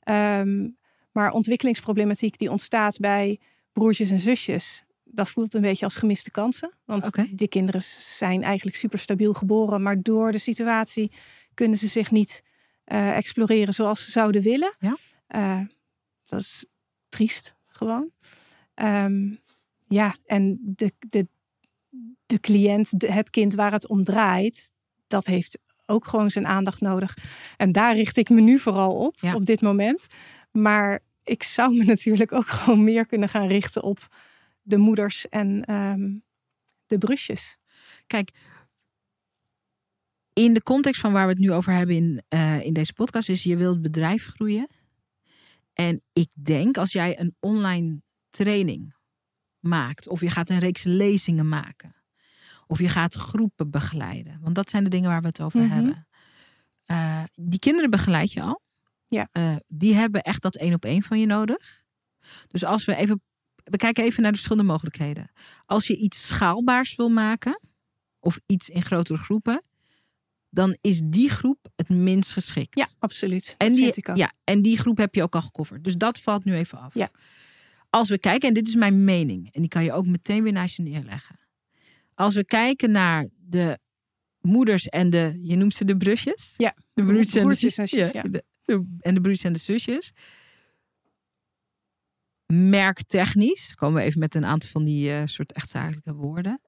Ehm, maar ontwikkelingsproblematiek die ontstaat bij broertjes en zusjes. Dat voelt een beetje als gemiste kansen. Want die kinderen zijn eigenlijk super stabiel geboren. Maar door de situatie kunnen ze zich niet eh, exploreren zoals ze zouden willen. Ja. Eh, dat is triest gewoon. Ehm, ja, en de, de, de cliënt, de- het kind waar het om draait, dat heeft ook gewoon zijn aandacht nodig. En daar richt ik me nu vooral op, Ja. op dit moment. Maar ik zou me natuurlijk ook gewoon meer kunnen gaan richten op de moeders en ehm, de brusjes. Kijk, in de context van waar we het nu over hebben in, eh, in deze podcast, is je wilt bedrijf groeien. En ik denk als jij een online training maakt, of je gaat een reeks lezingen maken, of je gaat groepen begeleiden, want dat zijn de dingen waar we het over Mhm. hebben. Eh, die kinderen begeleid je al. Ja. Eh, die hebben echt dat één op één van je nodig. Dus als we even, we kijken even naar de verschillende mogelijkheden. Als je iets schaalbaars wil maken, of iets in grotere groepen, dan is die groep het minst geschikt. Ja, absoluut. en die, ja, en die groep heb je ook al gecoverd. Dus dat valt nu even af. Ja. Als we kijken, en dit is mijn mening, en die kan je ook meteen weer naast je neerleggen. Als we kijken naar de moeders en de, je noemt ze de brusjes? Ja, de broertjes en de broertjes zus- en zus, ja. de- de- en de broertjes en de zusjes. Merktechnisch, komen we even met een aantal van die eh, soort echt zakelijke woorden.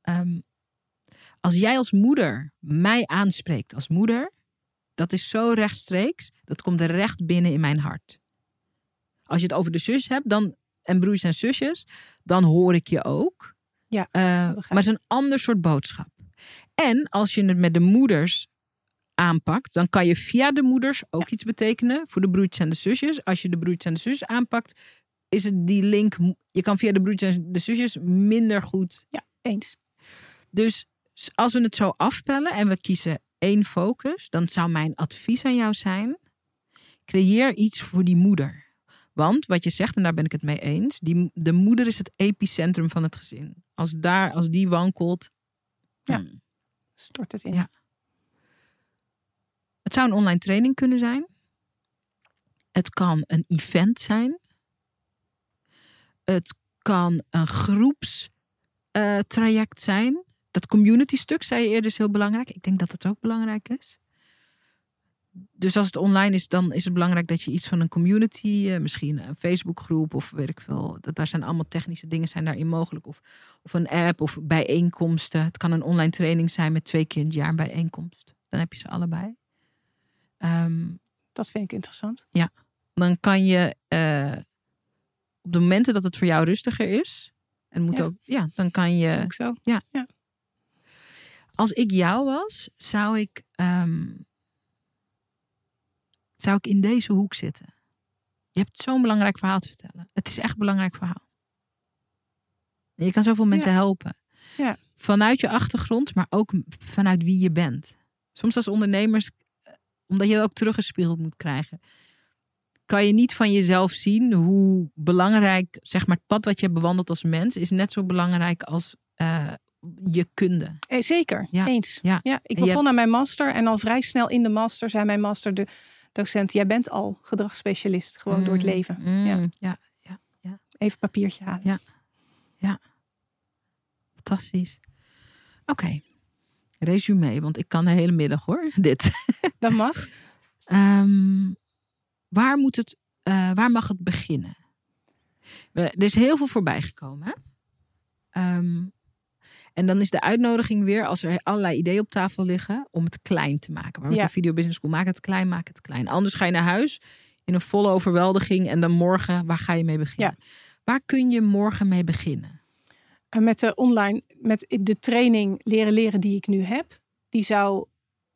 Ehm, als jij als moeder mij aanspreekt als moeder, dat is zo rechtstreeks, dat komt er recht binnen in mijn hart. Als je het over de zus hebt dan, en broers en zusjes, dan hoor ik je ook. Ja, Eh, maar het is een ander soort boodschap. En als je het met de moeders aanpakt, dan kan je via de moeders ook iets betekenen voor de broertjes en de zusjes. Als je de broertjes en de zusjes aanpakt, is het die link. Je kan via de broertjes en de zusjes minder goed. Eens. Dus als we het zo afpellen en we kiezen één focus, dan zou mijn advies aan jou zijn: creëer iets voor die moeder. Want wat je zegt, en daar ben ik het mee eens, die, de moeder is het epicentrum van het gezin. Als, daar, als die wankelt. Ja. hmm. Stort het in. Ja. Het zou een online training kunnen zijn. Het kan een event zijn. Het kan een groepstraject zijn. Dat community stuk, zei je eerder, is heel belangrijk. Ik denk dat het ook belangrijk is. dus als het online is, dan is het belangrijk dat je iets van een community, eh, misschien een Facebookgroep of weet ik veel. Dat, daar zijn allemaal technische dingen zijn daarin mogelijk. Of, of een app of bijeenkomsten. Het kan een online training zijn met twee keer in het jaar een bijeenkomst. Dan heb je ze allebei. Ehm, Dat vind ik interessant. dan kan je eh, op de momenten dat het voor jou rustiger is. En moet Ja. ook, ja, dan kan je. Ook zo. Als ik jou was, zou ik, ehm, zou ik in deze hoek zitten. Je hebt zo'n belangrijk verhaal te vertellen. Het is echt een belangrijk verhaal. En je kan zoveel mensen helpen. Ja. Vanuit je achtergrond, maar ook vanuit wie je bent. Soms als ondernemers, eh, omdat je dat ook teruggespiegeld moet krijgen, kan je niet van jezelf zien hoe belangrijk, zeg maar, het pad wat je hebt bewandeld als mens, is net zo belangrijk als eh, je kunde. Eh, zeker, Ja. eens. Ja. Ja. ik begon aan mijn master en al vrij snel in de master zei mijn master de docent, jij bent al gedragsspecialist, gewoon door het Mm, leven. mm, Ja. ja. Even papiertje halen. Ja. Fantastisch. Oké. Resume, want ik kan de hele middag hoor. Dit. Dat mag. Ehm, waar, moet het, eh, waar mag het beginnen? Er is heel veel voorbij gekomen. Hè? Ehm, en dan is de uitnodiging weer, als er allerlei ideeën op tafel liggen, om het klein te maken. Maar met Ja. de Video Business School, maak het klein, maak het klein. Anders ga je naar huis in een volle overweldiging en dan morgen, waar ga je mee beginnen? Waar kun je morgen mee beginnen? En met de online, met de training leren leren die ik nu heb, die zou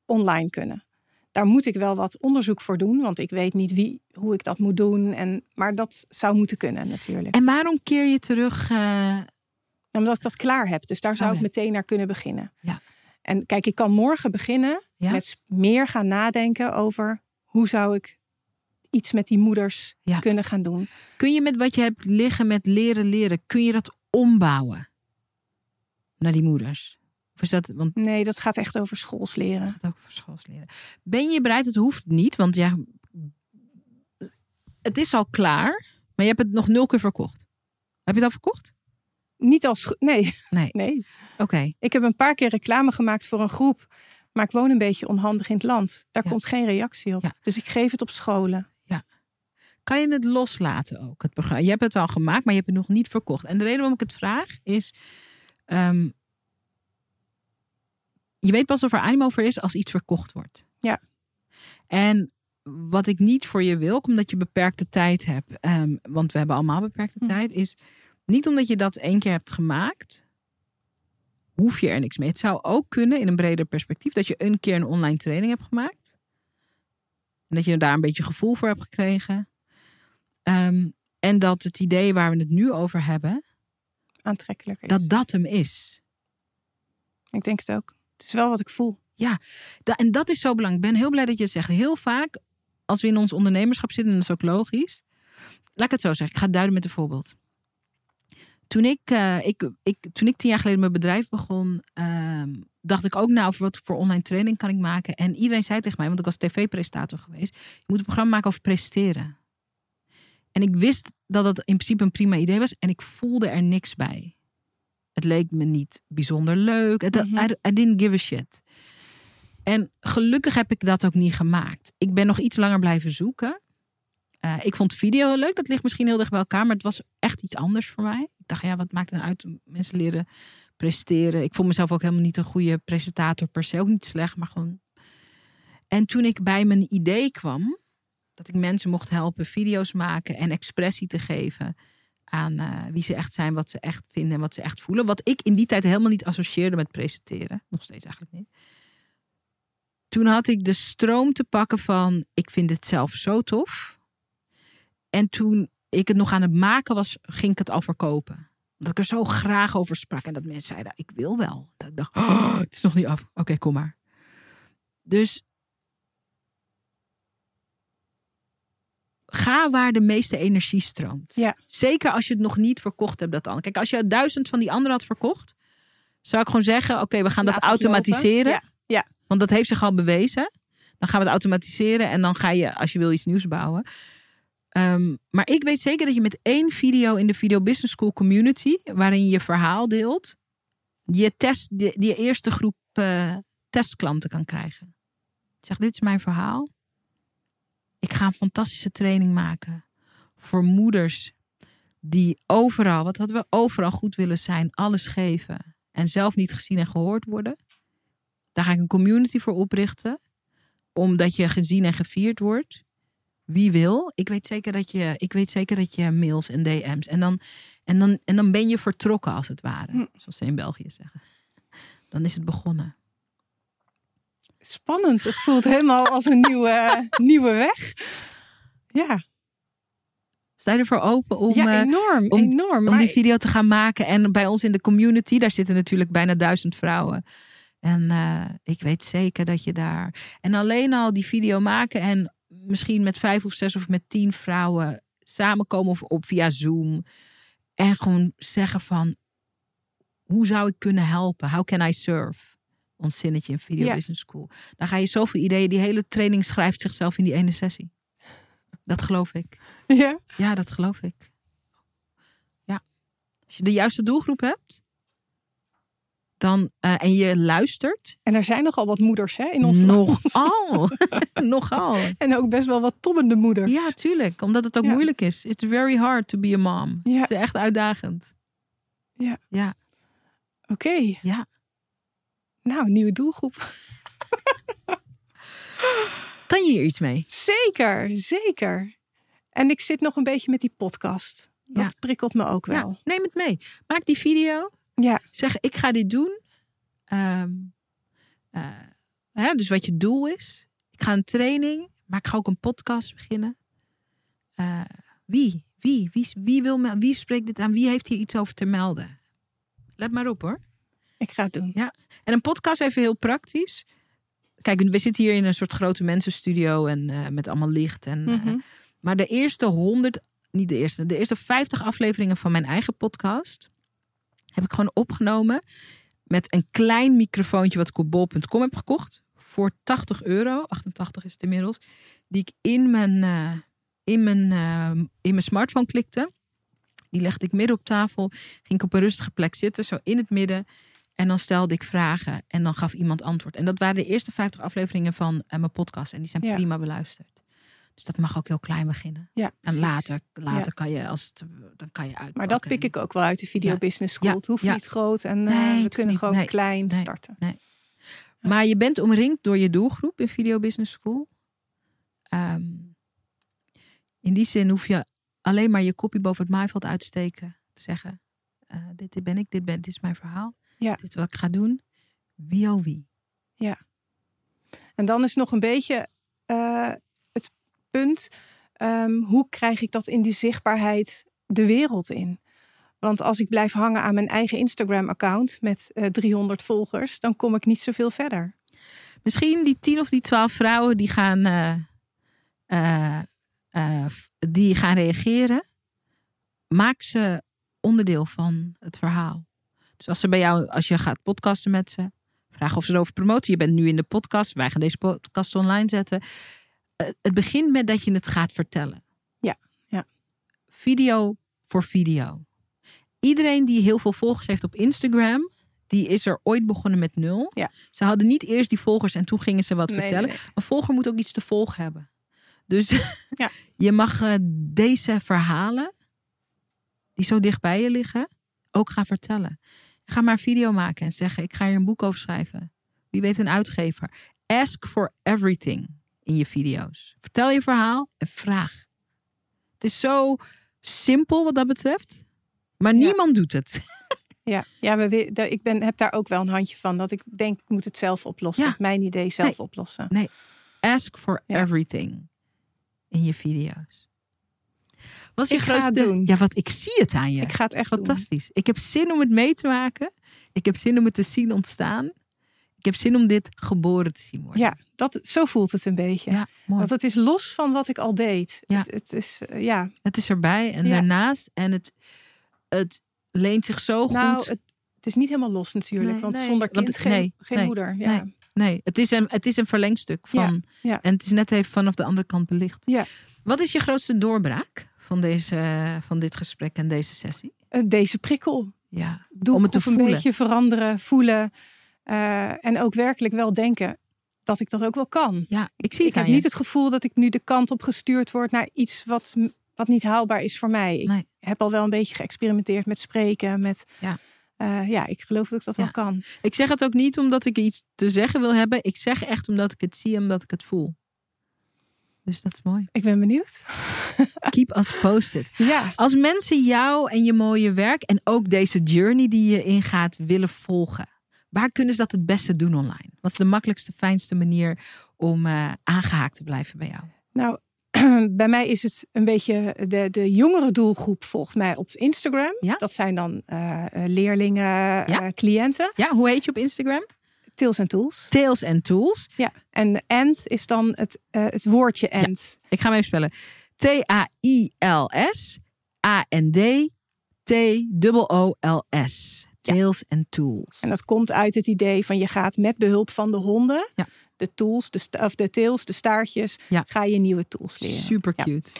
online kunnen. Daar moet ik wel wat onderzoek voor doen, want ik weet niet wie, hoe ik dat moet doen. En, maar dat zou moeten kunnen natuurlijk. En waarom keer je terug? eh, Omdat ik dat klaar heb. Dus daar zou Oh, ik meteen naar kunnen beginnen. Ja. En kijk, ik kan morgen beginnen Ja. met meer gaan nadenken over hoe zou ik iets met die moeders Ja. kunnen gaan doen. kun je met wat je hebt liggen met leren leren, kun je dat ombouwen naar die moeders? Of is dat, want Nee, dat gaat echt over schoolsleren. het ook voor schoolsleren. Ben je bereid? Het hoeft niet, want ja, het is al klaar, maar je hebt het nog nul keer verkocht. Heb je al verkocht? Niet als. Nee, Nee. nee. Oké. Ik heb een paar keer reclame gemaakt voor een groep. Maar ik woon een beetje onhandig in het land. Daar Ja. komt geen reactie op. Ja. Dus ik geef het op scholen. Kan je het loslaten ook, het programma? Je hebt het al gemaakt, maar je hebt het nog niet verkocht. En de reden waarom ik het vraag is... ehm, je weet pas of er animo voor is als iets verkocht wordt. Ja. En wat ik niet voor je wil, omdat je beperkte tijd hebt... ehm, want we hebben allemaal beperkte Hm. tijd... is niet omdat je dat één keer hebt gemaakt... hoef je er niks mee. Het zou ook kunnen, in een breder perspectief... dat je een keer een online training hebt gemaakt... En dat je daar een beetje gevoel voor hebt gekregen. Ehm, en dat het idee waar we het nu over hebben, Aantrekkelijker is. dat dat hem is. Ik denk het ook. Het is wel wat ik voel. Da- en dat is zo belangrijk. Ik ben heel blij dat je het zegt. Heel vaak, als we in ons ondernemerschap zitten, en dat is ook logisch. Laat ik het zo zeggen. Ik ga het duiden met een voorbeeld. Toen ik, eh, ik, ik, toen ik tien jaar geleden mijn bedrijf begon, ehm, dacht ik ook nou, over wat voor online training kan ik maken. En iedereen zei tegen mij, want ik was tv-presentator geweest, je moet een programma maken over presteren. En ik wist dat dat in principe een prima idee was en ik voelde er niks bij. Het leek me niet bijzonder leuk. I, I didn't give a shit. En gelukkig heb ik dat ook niet gemaakt. Ik ben nog iets langer blijven zoeken. Eh, ik vond video heel leuk. Dat ligt misschien heel dicht bij elkaar. Maar het was echt iets anders voor mij. Ik dacht, ja, wat maakt het nou uit? Mensen leren presteren. Ik vond mezelf ook helemaal niet een goede presentator per se. Ook niet slecht, maar gewoon... En toen ik bij mijn idee kwam... dat ik mensen mocht helpen video's maken en expressie te geven... aan eh, wie ze echt zijn, wat ze echt vinden en wat ze echt voelen. Wat ik in die tijd helemaal niet associeerde met presenteren. Nog steeds eigenlijk niet toen had ik de stroom te pakken van ik vind het zelf zo tof. En toen ik het nog aan het maken was, ging ik het al verkopen. Dat ik er zo graag over sprak. En dat mensen zeiden, ik wil wel. Dat ik dacht, oh, het is nog niet af. Oké, kom maar. Dus ga waar de meeste energie stroomt. Ja. Zeker als je het nog niet verkocht hebt. Dat dan. Kijk, als je duizend van die anderen had verkocht, zou ik gewoon zeggen, oké, we gaan dat Laat automatiseren. Ja, ja. Want dat heeft zich al bewezen. Dan gaan we het automatiseren en dan ga je, als je wil, iets nieuws bouwen. Ehm, maar ik weet zeker dat je met één video in de Video Business School community, waarin je verhaal deelt, je, test, die eerste groep eh, testklanten kan krijgen. Zeg, dit is mijn verhaal. Ik ga een fantastische training maken voor moeders die overal, wat hadden we, overal goed willen zijn, alles geven en zelf niet gezien en gehoord worden. Daar ga ik een community voor oprichten, omdat je gezien en gevierd wordt. Wie wil? Ik weet zeker dat je, ik weet zeker dat je mails en DM's en dan, en dan, en dan ben je vertrokken als het ware, Hm. zoals ze in België zeggen. Dan is het begonnen. Spannend. Het voelt helemaal als een nieuwe, nieuwe weg. Ja, Sta je ervoor open om, ja eh, enorm. om- enorm. om die video te gaan maken. En bij ons in de community, daar zitten natuurlijk bijna duizend vrouwen. En eh, ik weet zeker dat je daar. En alleen al die video maken en misschien met vijf of zes of met tien vrouwen samenkomen of op via Zoom. En gewoon zeggen van hoe zou ik kunnen helpen? How can I serve? Ons zinnetje in Video Ja. Business School. Dan ga je zoveel ideeën. Die hele training schrijft zichzelf in die ene sessie. Dat geloof ik. ja, Ja, dat geloof ik. Ja. Als je de juiste doelgroep hebt, dan, eh, en je luistert, en er zijn nogal wat moeders hè, in ons nogal, nogal. En ook best wel wat tobbende moeders. Ja, tuurlijk, omdat het ook Ja. moeilijk is. It's very hard to be a mom. Ja. Het is echt uitdagend. Oké. Ja. Nou, nieuwe doelgroep. Kan je hier iets mee? Zeker, zeker. En ik zit nog een beetje met die podcast. Dat Ja. prikkelt me ook wel. Ja, neem het mee. Maak die video. Ja. Zeg, ik ga dit doen. Ehm, eh, hè, dus wat je doel is. Ik ga een training, maar ik ga ook een podcast beginnen. Eh, wie? Wie? Wie, wie, wil me, wie spreekt dit aan? Wie heeft hier iets over te melden? Let maar op hoor. Ik ga het doen. En een podcast even heel praktisch. Kijk, we zitten hier in een soort grote mensenstudio en eh, met allemaal licht. En, Mhm. maar de eerste 100, niet de eerste, de eerste 50 afleveringen van mijn eigen podcast heb ik gewoon opgenomen met een klein microfoontje wat ik op bol.com heb gekocht voor 80 euro, 88 is het inmiddels, die ik in mijn, eh, in mijn, eh, in mijn smartphone klikte. Die legde ik midden op tafel, ging ik op een rustige plek zitten, zo in het midden. En dan stelde ik vragen en dan gaf iemand antwoord. En dat waren de eerste 50 afleveringen van eh, mijn podcast. En die zijn Ja. prima beluisterd. Dus dat mag ook heel klein beginnen. Ja, En later, later kan je, als het, dan kan je uit. Maar dat pik ik ook wel uit de Video Ja. Business School. Ja. Het hoeft Ja. niet groot en eh, Nee, we kunnen gewoon Nee. klein Nee. starten. Maar je bent omringd door je doelgroep in Video Business School. Ehm, in die zin hoef je alleen maar je kopje boven het maaiveld uit te steken. Te zeggen, eh, dit, dit ben ik, dit, ben, dit is mijn verhaal. Ja. Dit is wat ik ga doen. Wie oh wie. En dan is nog een beetje eh, punt: ehm, hoe krijg ik dat in die zichtbaarheid de wereld in? Want als ik blijf hangen aan mijn eigen Instagram-account met eh 300 volgers, dan kom ik niet zoveel verder. Misschien die tien of die twaalf vrouwen die gaan, eh, eh, die gaan reageren. Maak ze onderdeel van het verhaal. Dus als ze bij jou, als je gaat podcasten met ze, vraag of ze erover promoten. Je bent nu in de podcast, wij gaan deze podcast online zetten. Eh, het begint met dat je het gaat vertellen. Ja, ja. Video voor video. Iedereen die heel veel volgers heeft op Instagram, die is er ooit begonnen met nul. Ja. Ze hadden niet eerst die volgers en toen gingen ze wat Nee, vertellen. nee, nee. Een volger moet ook iets te volgen hebben. Dus Ja. je mag eh, deze verhalen, die zo dicht bij je liggen, ook gaan vertellen. Ga maar een video maken en zeggen: Ik ga hier een boek over schrijven. Wie weet, een uitgever. Ask for everything in je video's. Vertel je verhaal en vraag. Het is zo simpel wat dat betreft, maar Ja. niemand doet het. Ja, ja ik ben, heb daar ook wel een handje van. Dat ik denk, ik moet het zelf oplossen. Ja. Mijn idee zelf oplossen. Ask for Ja. everything in je video's. Wat je Ik ga het grootste... doen. Ja, wat ik zie het aan je. Ik ga het echt doen. Fantastisch. Ik heb zin om het mee te maken. Ik heb zin om het te zien ontstaan. Ik heb zin om dit geboren te zien worden. Ja, dat, zo voelt het een beetje. ja. Want het is los van wat ik al deed. Ja. Het, het is, eh, ja. Het is erbij en Ja. daarnaast. En het, het leent zich zo Nou, goed. het, het is niet helemaal los natuurlijk. Nee, want nee. zonder Want kind het- geen, nee, geen moeder. Ja. Nee, het is een, het is een verlengstuk van. ja. En het is net even vanaf de andere kant belicht. Ja. Wat is je grootste doorbraak van, deze, van dit gesprek en deze sessie? Eh, Deze prikkel. Ja, Om het te een voelen. beetje veranderen, voelen. Eh, en ook werkelijk wel denken. dat ik dat ook wel kan. Ja, ik zie ik heb niet het gevoel dat ik nu de kant op gestuurd word naar iets wat, wat niet haalbaar is voor mij. Ik heb al wel een beetje geëxperimenteerd met spreken, met ja. Uh, ja, ik geloof dat ik dat wel kan. Ik zeg het ook niet omdat ik iets te zeggen wil hebben. Ik zeg echt omdat ik het zie en omdat ik het voel. Dus dat is mooi. Ik ben benieuwd. Keep us posted. Ja. Als mensen jou en je mooie werk en ook deze journey die je ingaat willen volgen, waar kunnen ze dat het beste doen online? Wat is de makkelijkste, fijnste manier om uh, aangehaakt te blijven bij jou? Nou, bij mij is het een beetje de, de jongere doelgroep volgt mij op Instagram. Ja? Dat zijn dan uh, leerlingen, ja? cliënten. Ja, hoe heet je op Instagram? Tails and Tools. Tails and Tools. Ja, en end is dan het, het woordje end. Ik ga hem even spellen. T-A-I-L-S A-N-D T-O-O-L-S. Tails and Tools. En dat komt uit het idee van je gaat met behulp van de honden, ja. de tools, de, of de tails, de staartjes, ja. ga je nieuwe tools leren. Super cute.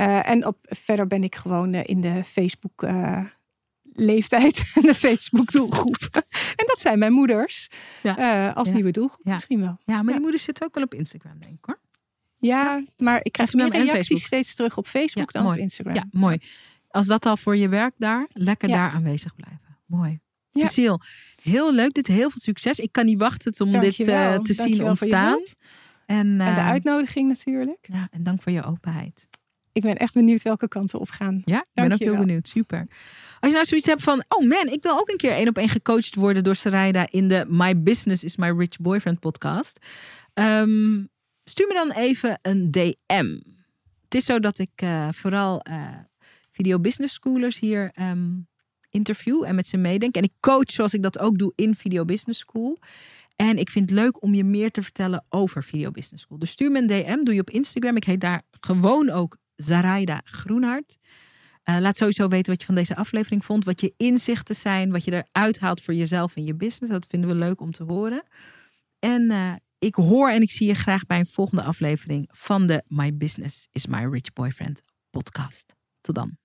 Uh, en op, verder ben ik gewoon uh, in de Facebook uh, leeftijd en de Facebook doelgroep. en dat zijn mijn moeders ja. als nieuwe doelgroep misschien wel. Ja, maar die moeders zitten ook wel op Instagram denk ik hoor. Ja, maar ik krijg meer reacties steeds terug op Facebook dan mooi. op Instagram. Ja, mooi. Als dat al voor je werk daar, lekker daar aanwezig blijven. Mooi. Ja. Cecile, heel leuk. Dit heel veel succes. Ik kan niet wachten om dit uh, te zien ontstaan. En, uh, en, de uitnodiging natuurlijk. Ja, en dank voor je openheid. Ik ben echt benieuwd welke kanten op gaan. Ja, ik ben ook heel benieuwd. Super. Als je nou zoiets hebt van, oh man, ik wil ook een keer één op één gecoacht worden door Sarayda in de My Business is My Rich Boyfriend podcast. Um, stuur me dan even een DM. Het is zo dat ik uh, vooral video business schoolers hier um, interview en met ze meedenk. En ik coach zoals ik dat ook doe in Video Business School. En ik vind het leuk om je meer te vertellen over Video Business School. Dus stuur me een DM, doe je op Instagram. Ik heet daar gewoon ook Zaraida Groenhart. Uh, laat sowieso weten wat je van deze aflevering vond. Wat je inzichten zijn, wat je eruit haalt voor jezelf en je business. Dat vinden we leuk om te horen. En uh, ik hoor en ik zie je graag bij een volgende aflevering van de My Business is My Rich Boyfriend podcast. Tot dan.